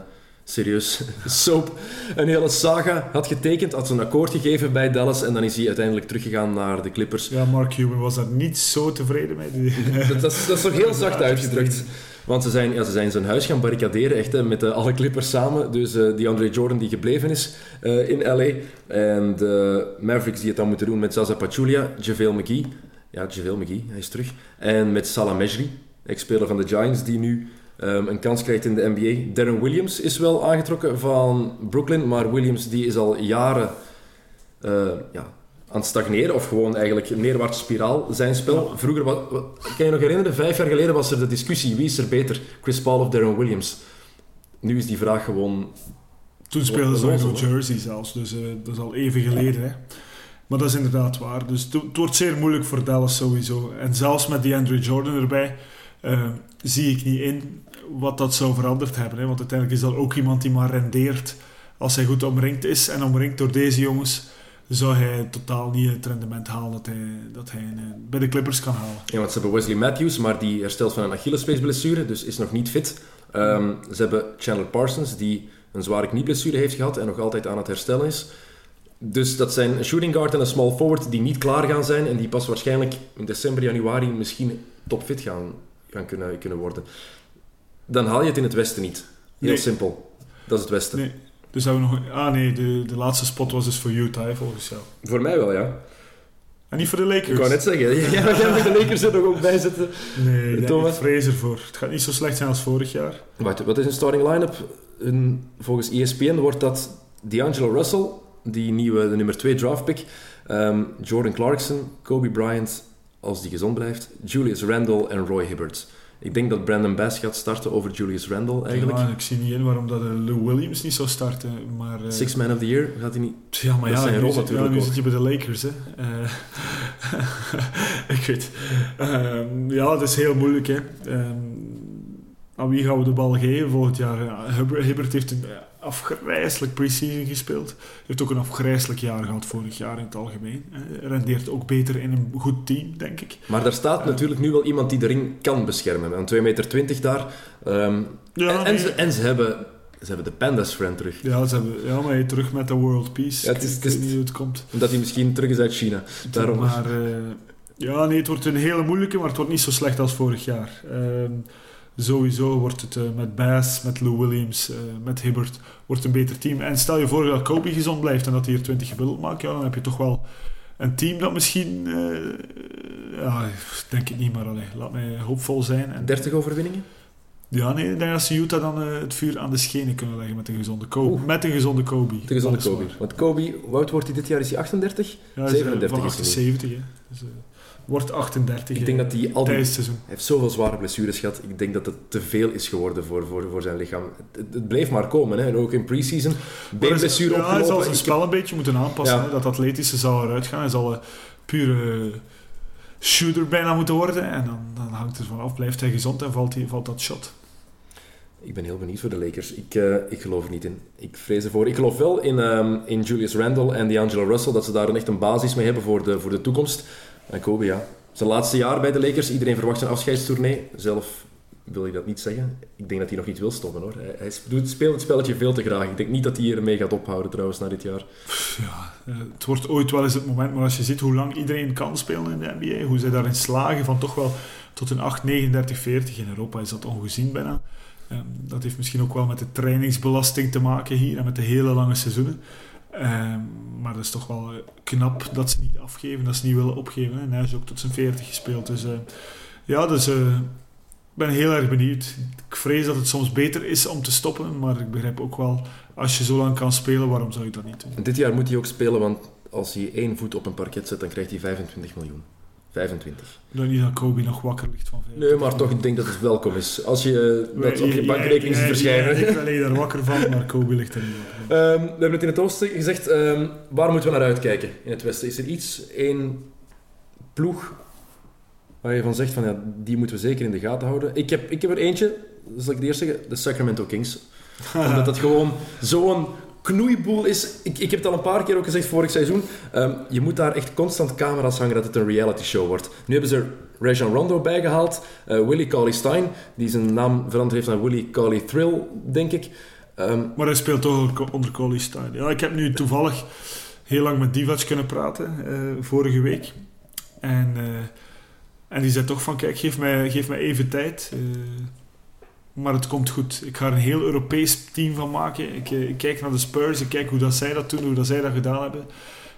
serieus soap. Een hele saga had getekend, had ze een akkoord gegeven bij Dallas en dan is hij uiteindelijk teruggegaan naar de Clippers. Ja, Mark Cuban was daar niet zo tevreden mee. dat, dat, is, dat is toch heel zacht uitgedrukt. Want ze zijn, ja, ze zijn zijn huis gaan barricaderen, echt, hè, met uh, alle Clippers samen. Dus uh, die Andre Jordan die gebleven is uh, in LA. En de Mavericks die het dan moeten doen met Zaza Pachulia, JaVale McGee. Ja, JaVale McGee, hij is terug. En met Salah Mejri, ex-speler van de Giants, die nu um, een kans krijgt in de NBA. Darren Williams is wel aangetrokken van Brooklyn, maar Williams die is al jaren ja, aan het stagneren, of gewoon eigenlijk een neerwaartse spiraal zijn spel. Vroeger, wat, kan je nog herinneren, vijf jaar geleden was er de discussie, wie is er beter, Chris Paul of Darren Williams? Nu is die vraag gewoon... Toen speelden ze nog Jersey zelfs, dus uh, dat is al even geleden. Hè. Maar dat is inderdaad waar. Dus het wordt zeer moeilijk voor Dallas sowieso. En zelfs met die Andrew Jordan erbij, uh, zie ik niet in wat dat zou veranderd hebben. Hè. Want uiteindelijk is dat ook iemand die maar rendeert als hij goed omringd is. En omringd door deze jongens zou hij totaal niet het rendement halen dat hij, dat hij eh, bij de Clippers kan halen. Ja, want ze hebben Wesley Matthews, maar die herstelt van een Achillespeesblessure, dus is nog niet fit. Um, ze hebben Chandler Parsons, die een zware knieblessure heeft gehad en nog altijd aan het herstellen is. Dus dat zijn een shooting guard en een small forward die niet klaar gaan zijn en die pas waarschijnlijk in december, januari misschien topfit gaan, gaan kunnen, kunnen worden. Dan haal je het in het westen niet. Heel nee. simpel. Dat is het westen. Nee. Dus we nog... Ah nee, de, de laatste spot was dus voor Utah, volgens jou. Voor mij wel, ja. En niet voor de Lakers. Ik wou net zeggen, jij gaat de Lakers er nog ook bij zitten. Nee, Thomas? ik vrees ervoor. Het gaat niet zo slecht zijn als vorig jaar. Wacht, wat is een starting line-up? volgens ESPN wordt dat D'Angelo Russell, die nieuwe de nummer 2 draftpick, um, Jordan Clarkson, Kobe Bryant, als die gezond blijft, Julius Randle en Roy Hibbert. Ik denk dat Brandon Bass gaat starten over Julius Randle eigenlijk. Ja, ik zie niet in waarom dat uh, Lou Williams niet zou starten. Maar, uh, Six Man of the Year gaat hij niet. Ja, maar ja, nu, zit, ja, nu zit je bij de Lakers. Hè. Uh, ik weet. Um, ja, het is heel moeilijk. Hè. Um, aan wie gaan we de bal geven volgend jaar? Ja, Hibbert heeft een afgrijselijk pre-season gespeeld. Heeft ook een afgrijselijk jaar gehad vorig jaar in het algemeen. Rendeert ook beter in een goed team, denk ik. Maar daar staat natuurlijk nu wel iemand die de ring kan beschermen. Een 2,20 meter daar. Um, ja, en, nee. ze, en ze hebben ze hebben de Pandas friend terug. Ja, ze hebben, ja maar hij terug met de World Peace. Ja, het is, ik, weet niet hoe het komt. Omdat hij misschien terug is uit China. Daarom. Maar uh, ja, nee, het wordt een hele moeilijke, maar het wordt niet zo slecht als vorig jaar. Uh, sowieso wordt het uh, met Bass, met Lou Williams, uh, met Hibbert, wordt een beter team. En stel je voor dat Kobe gezond blijft en dat hij er 20 gemiddeld maakt, ja, dan heb je toch wel een team dat misschien, uh, ja, denk ik niet, maar allee, laat mij hoopvol zijn. En, 30 overwinningen? Ja, nee, ik denk dat ze Utah dan het vuur aan de schenen kunnen leggen met een gezonde Kobe. Met een gezonde Kobe. De gezonde Kobe. Want Kobe, hoe oud wordt hij dit jaar? Is hij 38? Ja, 37 is 78, hè. Dus, wordt 38 ik denk dat hij al die. Hij heeft zoveel zware blessures gehad. Ik denk dat het te veel is geworden voor, voor, voor zijn lichaam. Het, het bleef maar komen. Hè. En ook in pre-season. Beenblessure ja, Hij zal zijn spel een beetje moeten aanpassen. Hè. Dat atletische zal eruit gaan. Hij zal een pure shooter bijna moeten worden. En dan, dan hangt het vanaf. Blijft hij gezond en valt, hij, valt dat shot. Ik ben heel benieuwd voor de Lakers. Ik, uh, ik geloof er niet in. Ik vrees ervoor. Ik geloof wel in, um, in Julius Randle en D'Angelo Russell. Dat ze daar een echt een basis mee hebben voor de, voor de toekomst. En Kobe, ja. Zijn laatste jaar bij de Lakers. Iedereen verwacht een afscheidstournee. Zelf wil ik dat niet zeggen. Ik denk dat hij nog niet wil stoppen hoor. Hij, speelt het spelletje veel te graag. Ik denk niet dat hij ermee gaat ophouden trouwens na dit jaar. Ja, het wordt ooit wel eens het moment, maar als je ziet hoe lang iedereen kan spelen in de NBA, hoe zij daarin slagen van toch wel tot een 8, 39, 40. In Europa is dat ongezien bijna. Ehm, dat heeft misschien ook wel met de trainingsbelasting te maken hier en met de hele lange seizoenen. Um, maar dat is toch wel knap dat ze niet afgeven, dat ze niet willen opgeven. En hij is ook tot zijn 40 gespeeld. Dus uh, ja, dus uh, ik ben heel erg benieuwd. Ik vrees dat het soms beter is om te stoppen, maar ik begrijp ook wel, als je zo lang kan spelen, waarom zou je dat niet doen? dit jaar moet hij ook spelen, want als hij één voet op een parket zet, dan krijgt hij 25 miljoen. 25. Ik denk niet dat Kobe nog wakker ligt van 25. Nee, maar toch, ik denk dat het welkom is. Als je uh, dat op je bankrekening ziet verschijnen. ik ben daar wakker van, maar Kobe ligt er niet wakker um, We hebben het in het oosten gezegd. Um, waar moeten we naar uitkijken in het westen? Is er iets, één ploeg, waar je van zegt van ja, die moeten we zeker in de gaten houden? Ik heb, ik heb er eentje, dat zal ik het eerst zeggen, de Sacramento Kings. Omdat dat gewoon zo'n knoeiboel is. Ik, ik heb het al een paar keer ook gezegd vorig seizoen. Um, je moet daar echt constant camera's hangen dat het een reality show wordt. Nu hebben ze er Rondo bijgehaald. Uh, Willie Cauley Stein, die zijn naam veranderd heeft naar Willie Cauley Thrill, denk ik. Um, maar hij speelt toch onder Cauley Stein. Ja, ik heb nu toevallig heel lang met Divac kunnen praten, uh, vorige week. En, uh, en die zei toch van, kijk, geef mij, geef mij even tijd maar het komt goed. Ik ga er een heel Europees team van maken. Ik, eh, ik, kijk naar de Spurs, ik kijk hoe dat zij dat doen, hoe dat zij dat gedaan hebben.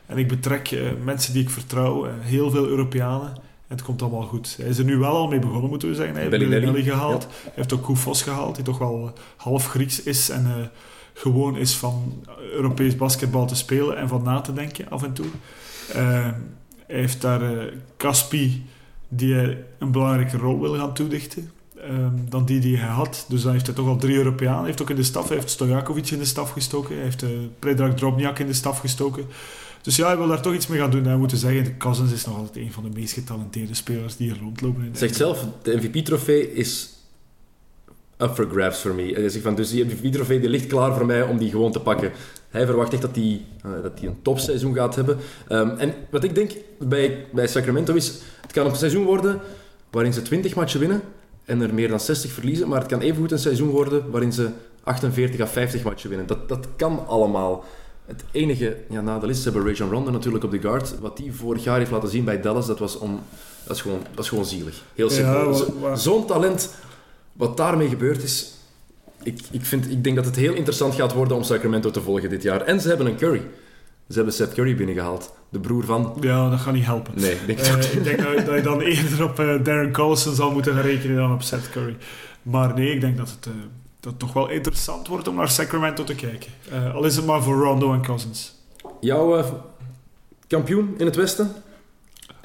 En ik betrek uh, mensen die ik vertrouw, uh, heel veel Europeanen. En het komt allemaal goed. Hij is er nu wel al mee begonnen, moeten we zeggen. Hij heeft Bellinelli gehaald. Hij heeft ook Koufos gehaald, die toch wel half Grieks is en gewoon is van Europees basketbal te spelen en van na te denken af en toe. hij heeft daar Caspi, die een belangrijke rol wil gaan toedichten. Um, dan die die hij had. Dus dan heeft hij toch al drie Europeanen. Hij heeft ook in de staf, hij heeft Stojakovic in de staf gestoken. Hij heeft uh, Predrag Drobniak in de staf gestoken. Dus ja, hij wil daar toch iets mee gaan doen. En we moeten zeggen, Cousins is nog altijd een van de meest getalenteerde spelers die er rondlopen. In zegt zelf, de MVP-trofee is up for grabs voor mij. Hij zegt van, dus die MVP-trofee die ligt klaar voor mij om die gewoon te pakken. Hij verwacht echt dat hij uh, dat een topseizoen gaat hebben. Um, en wat ik denk bij, bij Sacramento is, het kan een seizoen worden waarin ze 20 matchen winnen en er meer dan 60 verliezen. Maar het kan evengoed een seizoen worden waarin ze 48 à 50 matchen winnen. Dat, dat kan allemaal. Het enige ja, nadeel is, ze hebben Rajon Rondo natuurlijk op de guard. Wat hij vorig jaar heeft laten zien bij Dallas, dat was, om, dat is, gewoon, dat is gewoon zielig. Heel simpel. Ja, Zo'n talent, wat daarmee gebeurd is... Ik, ik, vind, ik denk dat het heel interessant gaat worden om Sacramento te volgen dit jaar. En ze hebben een Curry. Ze hebben Seth Curry binnengehaald. De broer van... Ja, dat gaat niet helpen. Nee, ik denk, uh, ik denk dat, dat, je dan eerder op uh, Darren Collison zal moeten gaan rekenen dan op Seth Curry. Maar nee, ik denk dat het, uh, dat toch wel interessant wordt om naar Sacramento te kijken. al is het maar voor Rondo en Cousins. Jouw kampioen in het Westen?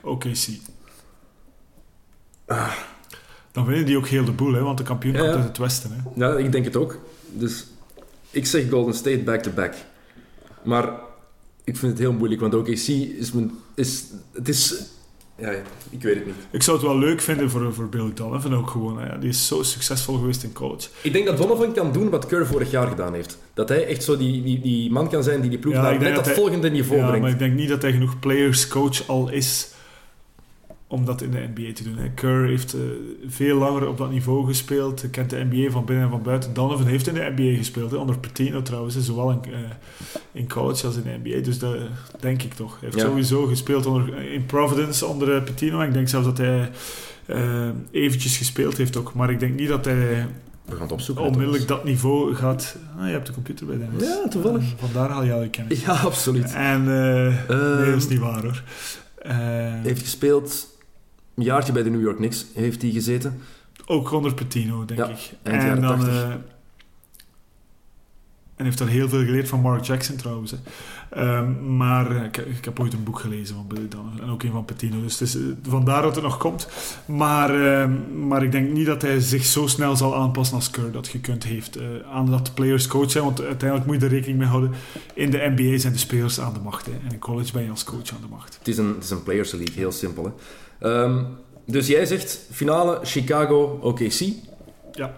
OKC. Ah. Dan winnen die ook heel de boel, hè, want de kampioen komt uit het Westen. Hè. Ja, ik denk het ook. Dus ik zeg Golden State back-to-back. -back. Maar ik vind het heel moeilijk, want OKC is mijn... Is, het is... Ja, ik weet het niet. Ik zou het wel leuk vinden voor, voor Billy Donovan ook gewoon. Hè. Die is zo succesvol geweest in college. Ik denk dat Donovan kan doen wat Kerr vorig jaar gedaan heeft. Dat hij echt zo die, die, die man kan zijn die die ploeg naar net dat, volgende niveau ja, brengt. maar ik denk niet dat hij genoeg players coach al is om dat in de NBA te doen. Hè. Kerr heeft uh, veel langer op dat niveau gespeeld. Kent de NBA van binnen en van buiten. Donovan heeft in de NBA gespeeld, hè, onder Patino trouwens. Zowel in, uh, in college als in de NBA. Dus dat denk ik toch. Hij heeft ja. sowieso gespeeld onder, in Providence onder uh, Patino. Ik denk zelfs dat hij eventjes gespeeld heeft ook. Maar ik denk niet dat hij... We gaan het opzoeken. Onmiddellijk dat niveau gaat... Ah, je hebt de computer bij Dennis. Ja, toevallig. vandaar haal je al je kennis. Ja, absoluut. En... nee, dat is niet waar hoor. heeft gespeeld een jaartje bij de New York Knicks heeft hij gezeten. Ook onder Patino, denk ik. En dan... Uh, en heeft daar heel veel geleerd van Mark Jackson trouwens. Um, maar uh, ik, ik, heb ooit een boek gelezen van Billy Donovan en ook een van Patino. Dus het is, uh, vandaar dat het nog komt. Maar, uh, maar ik denk niet dat hij zich zo snel zal aanpassen als Kerr dat gekund heeft. aan dat players coach zijn, want uiteindelijk moet je er rekening mee houden. In de NBA zijn de spelers aan de macht. Hè. En in college ben je als coach aan de macht. Het is een, het is een players league, heel simpel. Hè. Um, dus jij zegt finale Chicago OKC. Ja.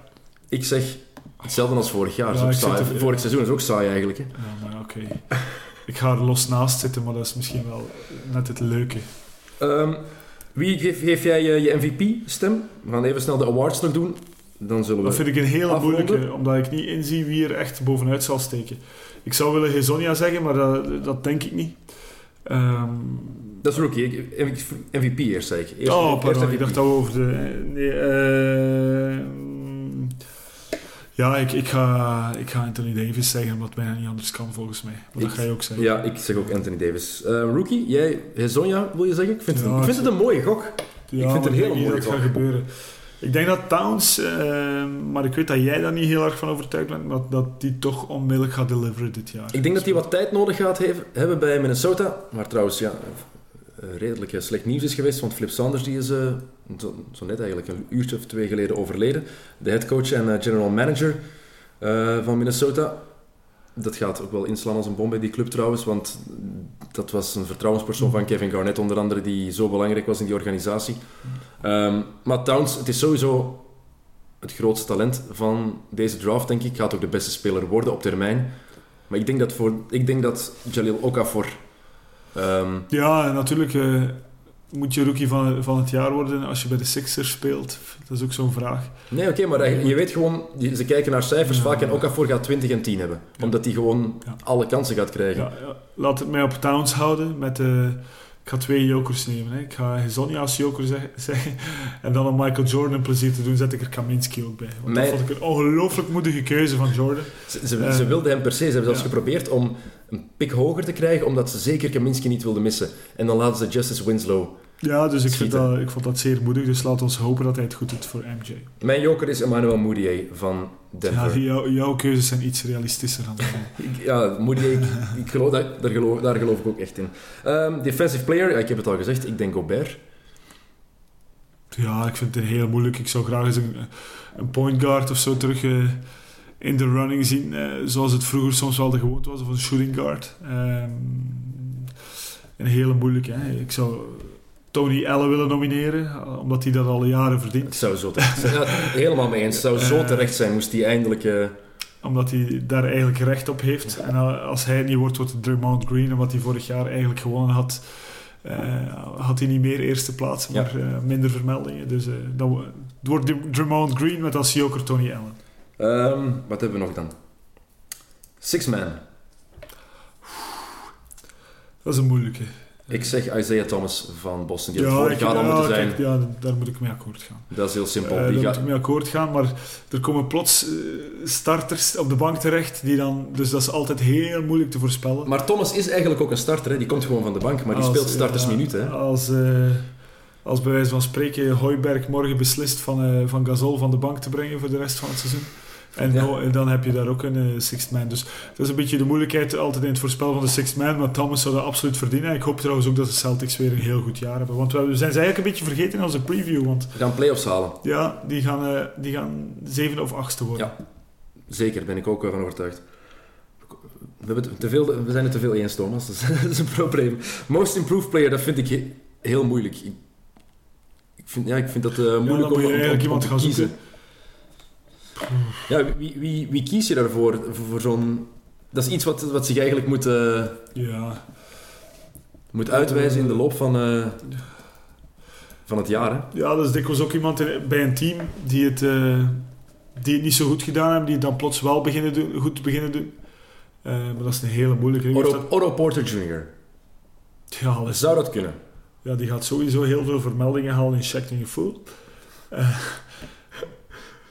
Ik zeg hetzelfde als vorig jaar. Ja, saai. Vorig seizoen is ook saai eigenlijk. Hè? Ja, maar oké. Okay. ik ga er los naast zitten, maar dat is misschien wel net het leuke. Um, wie geef, geef, jij je, je MVP-stem? We gaan even snel de awards nog doen. Dan zullen we dat vind ik een hele afronden. moeilijke, omdat ik niet inzie wie er echt bovenuit zal steken. Ik zou willen Hezonia zeggen, maar dat, dat denk ik niet. Um, dat is rookie. MVP eerst, zeg ik. Eerst, oh, pardon. Ik dacht over de... Nee, uh, ja, ik, ik, ga, ik ga Anthony Davis zeggen, omdat het bijna niet anders kan volgens mij. Maar dat ga je ook zeggen. Ja, ik zeg ook Anthony Davis. Uh, rookie, jij, Sonja, wil je zeggen? Ik vind, ja, het, ik vind het een mooie gok. Ja, ik vind het een hele mooie gok. gaat gebeuren. Ik denk dat Towns, uh, maar ik weet dat jij daar niet heel erg van overtuigd bent, maar dat die toch onmiddellijk gaat deliveren dit jaar. Ik denk dat hij wat tijd nodig gaat hebben bij Minnesota. Maar trouwens, ja, redelijk eh, slecht nieuws is geweest. Want Flip Sanders die is eh, zo, zo net eigenlijk een uurtje of twee geleden overleden. De headcoach en eh, general manager eh, van Minnesota. Dat gaat ook wel inslaan als een bom bij die club trouwens. Want dat was een vertrouwenspersoon van Kevin Garnett onder andere die zo belangrijk was in die organisatie. Ehm, maar Towns, het is sowieso het grootste talent van deze draft, denk ik. Gaat ook de beste speler worden op termijn. Maar ik denk dat, voor, ik denk dat Jalil Okafor... ehm, Ja, en natuurlijk eh, moet je rookie van, van het jaar worden als je bij de Sixers speelt. Dat is ook zo'n vraag. Nee, oké, maar je weet gewoon... die- Ze kijken naar cijfers Ja. vaak en Okafor gaat 20 en 10 hebben. Omdat hij gewoon alle kansen gaat krijgen. Ja, ja. Laat het mij op Towns houden met... eh, ik ga twee jokers nemen. Hè. Ik ga Hezonja als joker zeg- zeggen. En dan om Michael Jordan plezier te doen, zet ik er Kaminski ook bij. Want Mijn- dat vond ik een ongelooflijk moedige keuze van Jordan. Ze, ze, Eh, ze wilden hem per se. Ze hebben zelfs ja. geprobeerd om een pik hoger te krijgen, omdat ze zeker Kaminski niet wilden missen. En dan laten ze Justice Winslow. Ja, dus ik, vind dat, ik vond dat zeer moedig. Dus laten we hopen dat hij het goed doet voor MJ. Mijn joker is Emmanuel Moutier van Denver. Ja, die- jouw, keuzes zijn iets realistischer dan. Ik- Ja, Moutier, ik, ik geloof, dat, daar, geloof, daar geloof ik ook echt in. Ehm, defensive player, ja, ik heb het al gezegd, ik denk Gobert. Ja, ik vind het heel moeilijk. Ik zou graag eens een, een point guard of zo terug eh, in de running zien. eh, zoals het vroeger soms wel de gewoonte was. Of een shooting guard. Ehm, een hele moeilijke. Hè. Ik zou Tony Allen willen nomineren. eh, Omdat hij dat al jaren Het verdient. zou zo terecht zijn. Ja, helemaal mee eens. Het zou zo Eh, terecht zijn, moest hij eindelijk... eh, Omdat hij daar eigenlijk recht op heeft. En als hij het niet wordt, wordt het Draymond Green. En wat hij vorig jaar eigenlijk gewonnen had... eh, had hij niet meer eerste plaats, Ja. maar eh, minder vermeldingen. Dus eh, dan, het wordt Draymond Green met als joker Tony Allen. ehm, wat hebben we nog dan? Six man. Dat is een moeilijke. Ik zeg Isaiah Thomas van Boston. Die had vorig jaar al ja, moeten zijn. kijk, ja, daar moet ik mee akkoord gaan. Dat is heel simpel. Eh, die daar moet ik mee akkoord gaan, maar er komen plots eh, starters op de bank terecht, die dan, dus dat is altijd heel moeilijk te voorspellen. Maar Thomas is eigenlijk ook een starter. Hè. Die komt gewoon van de bank, maar die Als, speelt startersminuten. ja. Als, eh, als bij wijze van spreken Hooiberg morgen beslist van, eh, van Gasol van de bank te brengen voor de rest van het seizoen. En Ja. en dan heb je daar ook een eh, sixth man. Dus dat is een beetje de moeilijkheid altijd in het voorspellen van de sixth man. Maar Thomas zou dat absoluut verdienen. Ik hoop trouwens ook dat de Celtics weer een heel goed jaar hebben. Want we zijn ze eigenlijk een beetje vergeten in onze preview. Want We gaan playoffs halen. ja, die gaan, eh, die gaan zevende of achtste worden. Ja. Zeker, ben ik ook wel van overtuigd. We, hebben te veel, we zijn het te veel eens, Thomas. Dus dat is een probleem. Most improved player, dat vind ik he- heel moeilijk. Ik, vind, ja, ik vind dat eh, moeilijk dan om, moet je om- om- eigenlijk om iemand te gaan kiezen. zoeken. Ja, wie, wie, wie kies je daarvoor? Voor, zo'n... Dat is iets wat, wat zich eigenlijk moet, eh, Ja, moet uitwijzen in de loop van, eh, van het jaar. Hè? ja, dat is dikwijls ook iemand in- bij een team die het, eh, die het niet zo goed gedaan hebben, die het dan plots wel beginnen doen, goed beginnen doen. Maar dat is een hele moeilijke. Weet Otto Porter Jr. ja, dat Zou dat kunnen? ja, die gaat sowieso heel veel vermeldingen halen in Shacking a Fool.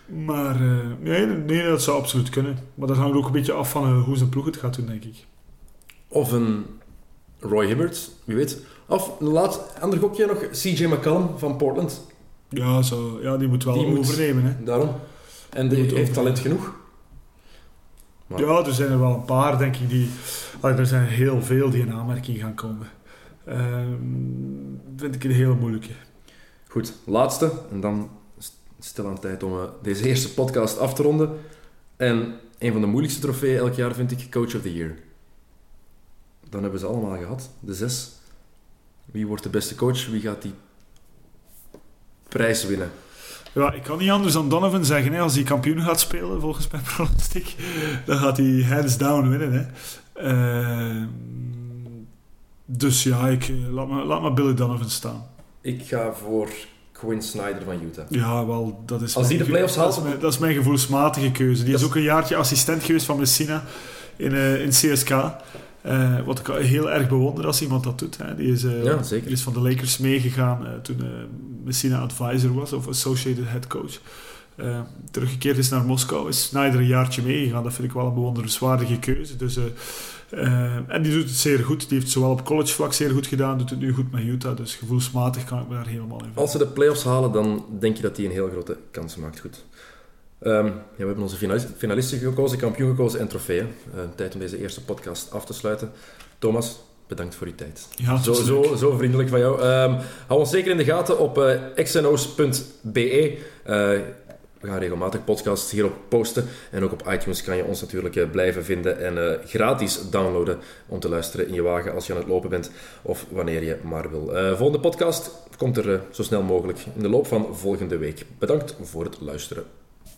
Maar eh, nee, nee, dat zou absoluut kunnen. Maar dat hangt ook een beetje af van eh, hoe zijn ploeg het gaat doen, denk ik. Of een Roy Hibbert, wie weet. Of een laatste, ander gokje nog, CJ McCallum van Portland. Ja, zo, ja die moet wel Die moet- overnemen. Hè. Daarom. En die heeft talent genoeg. Maar- Ja, er zijn er wel een paar, denk ik, die... er zijn heel veel die in aanmerking gaan komen. Ehm vind ik een hele moeilijke. Goed, laatste. En dan st- stil aan tijd om eh, deze eerste podcast af te ronden. En een van de moeilijkste trofeeën elk jaar vind ik Coach of the Year. Dan hebben ze allemaal gehad, de zes. Wie wordt de beste coach? Wie gaat die prijs winnen? Ja, ik kan niet anders dan Donovan zeggen. Hè. Als hij kampioen gaat spelen, volgens mijn pronostiek, dan gaat hij hands down winnen. Hè. Ehm, dus ja, ik, eh, laat, me, laat maar Billy Donovan staan. Ik ga voor Quinn Snyder van Utah. Ja, wel, dat is... Als die mijn de playoffs dat haalt- mijn- Dat is mijn gevoelsmatige keuze. Die Dat is is- ook een jaartje assistent geweest van Messina in, eh, in CSK. Eh, wat ik heel erg bewonder als iemand dat doet. Hè. Die, is, eh, Ja, zeker. die is van de Lakers meegegaan toen Messina advisor was, of associated head coach. Teruggekeerd is naar Moskou, is Snyder een jaartje meegegaan. Dat vind ik wel een bewonderenswaardige keuze. Dus, eh, en die doet het zeer goed. Die heeft zowel op college vlak zeer goed gedaan, doet het nu goed met Utah. Dus gevoelsmatig kan ik me daar helemaal in vinden. Als ze de playoffs halen, dan denk je dat hij een heel grote kans maakt. Goed. Ehm, ja, we hebben onze finalis- finalisten gekozen, kampioen gekozen en trofeeën. Eh, tijd om deze eerste podcast af te sluiten. Thomas, bedankt voor uw tijd. Ja, zo, zo, zo vriendelijk van jou. Um, hou ons zeker in de gaten op uh, xno's.be. We gaan regelmatig podcasts hierop posten. En ook op iTunes kan je ons natuurlijk uh, blijven vinden en uh, gratis downloaden om te luisteren in je wagen als je aan het lopen bent of wanneer je maar wil. Uh, volgende podcast komt er zo snel mogelijk in de loop van volgende week. Bedankt voor het luisteren.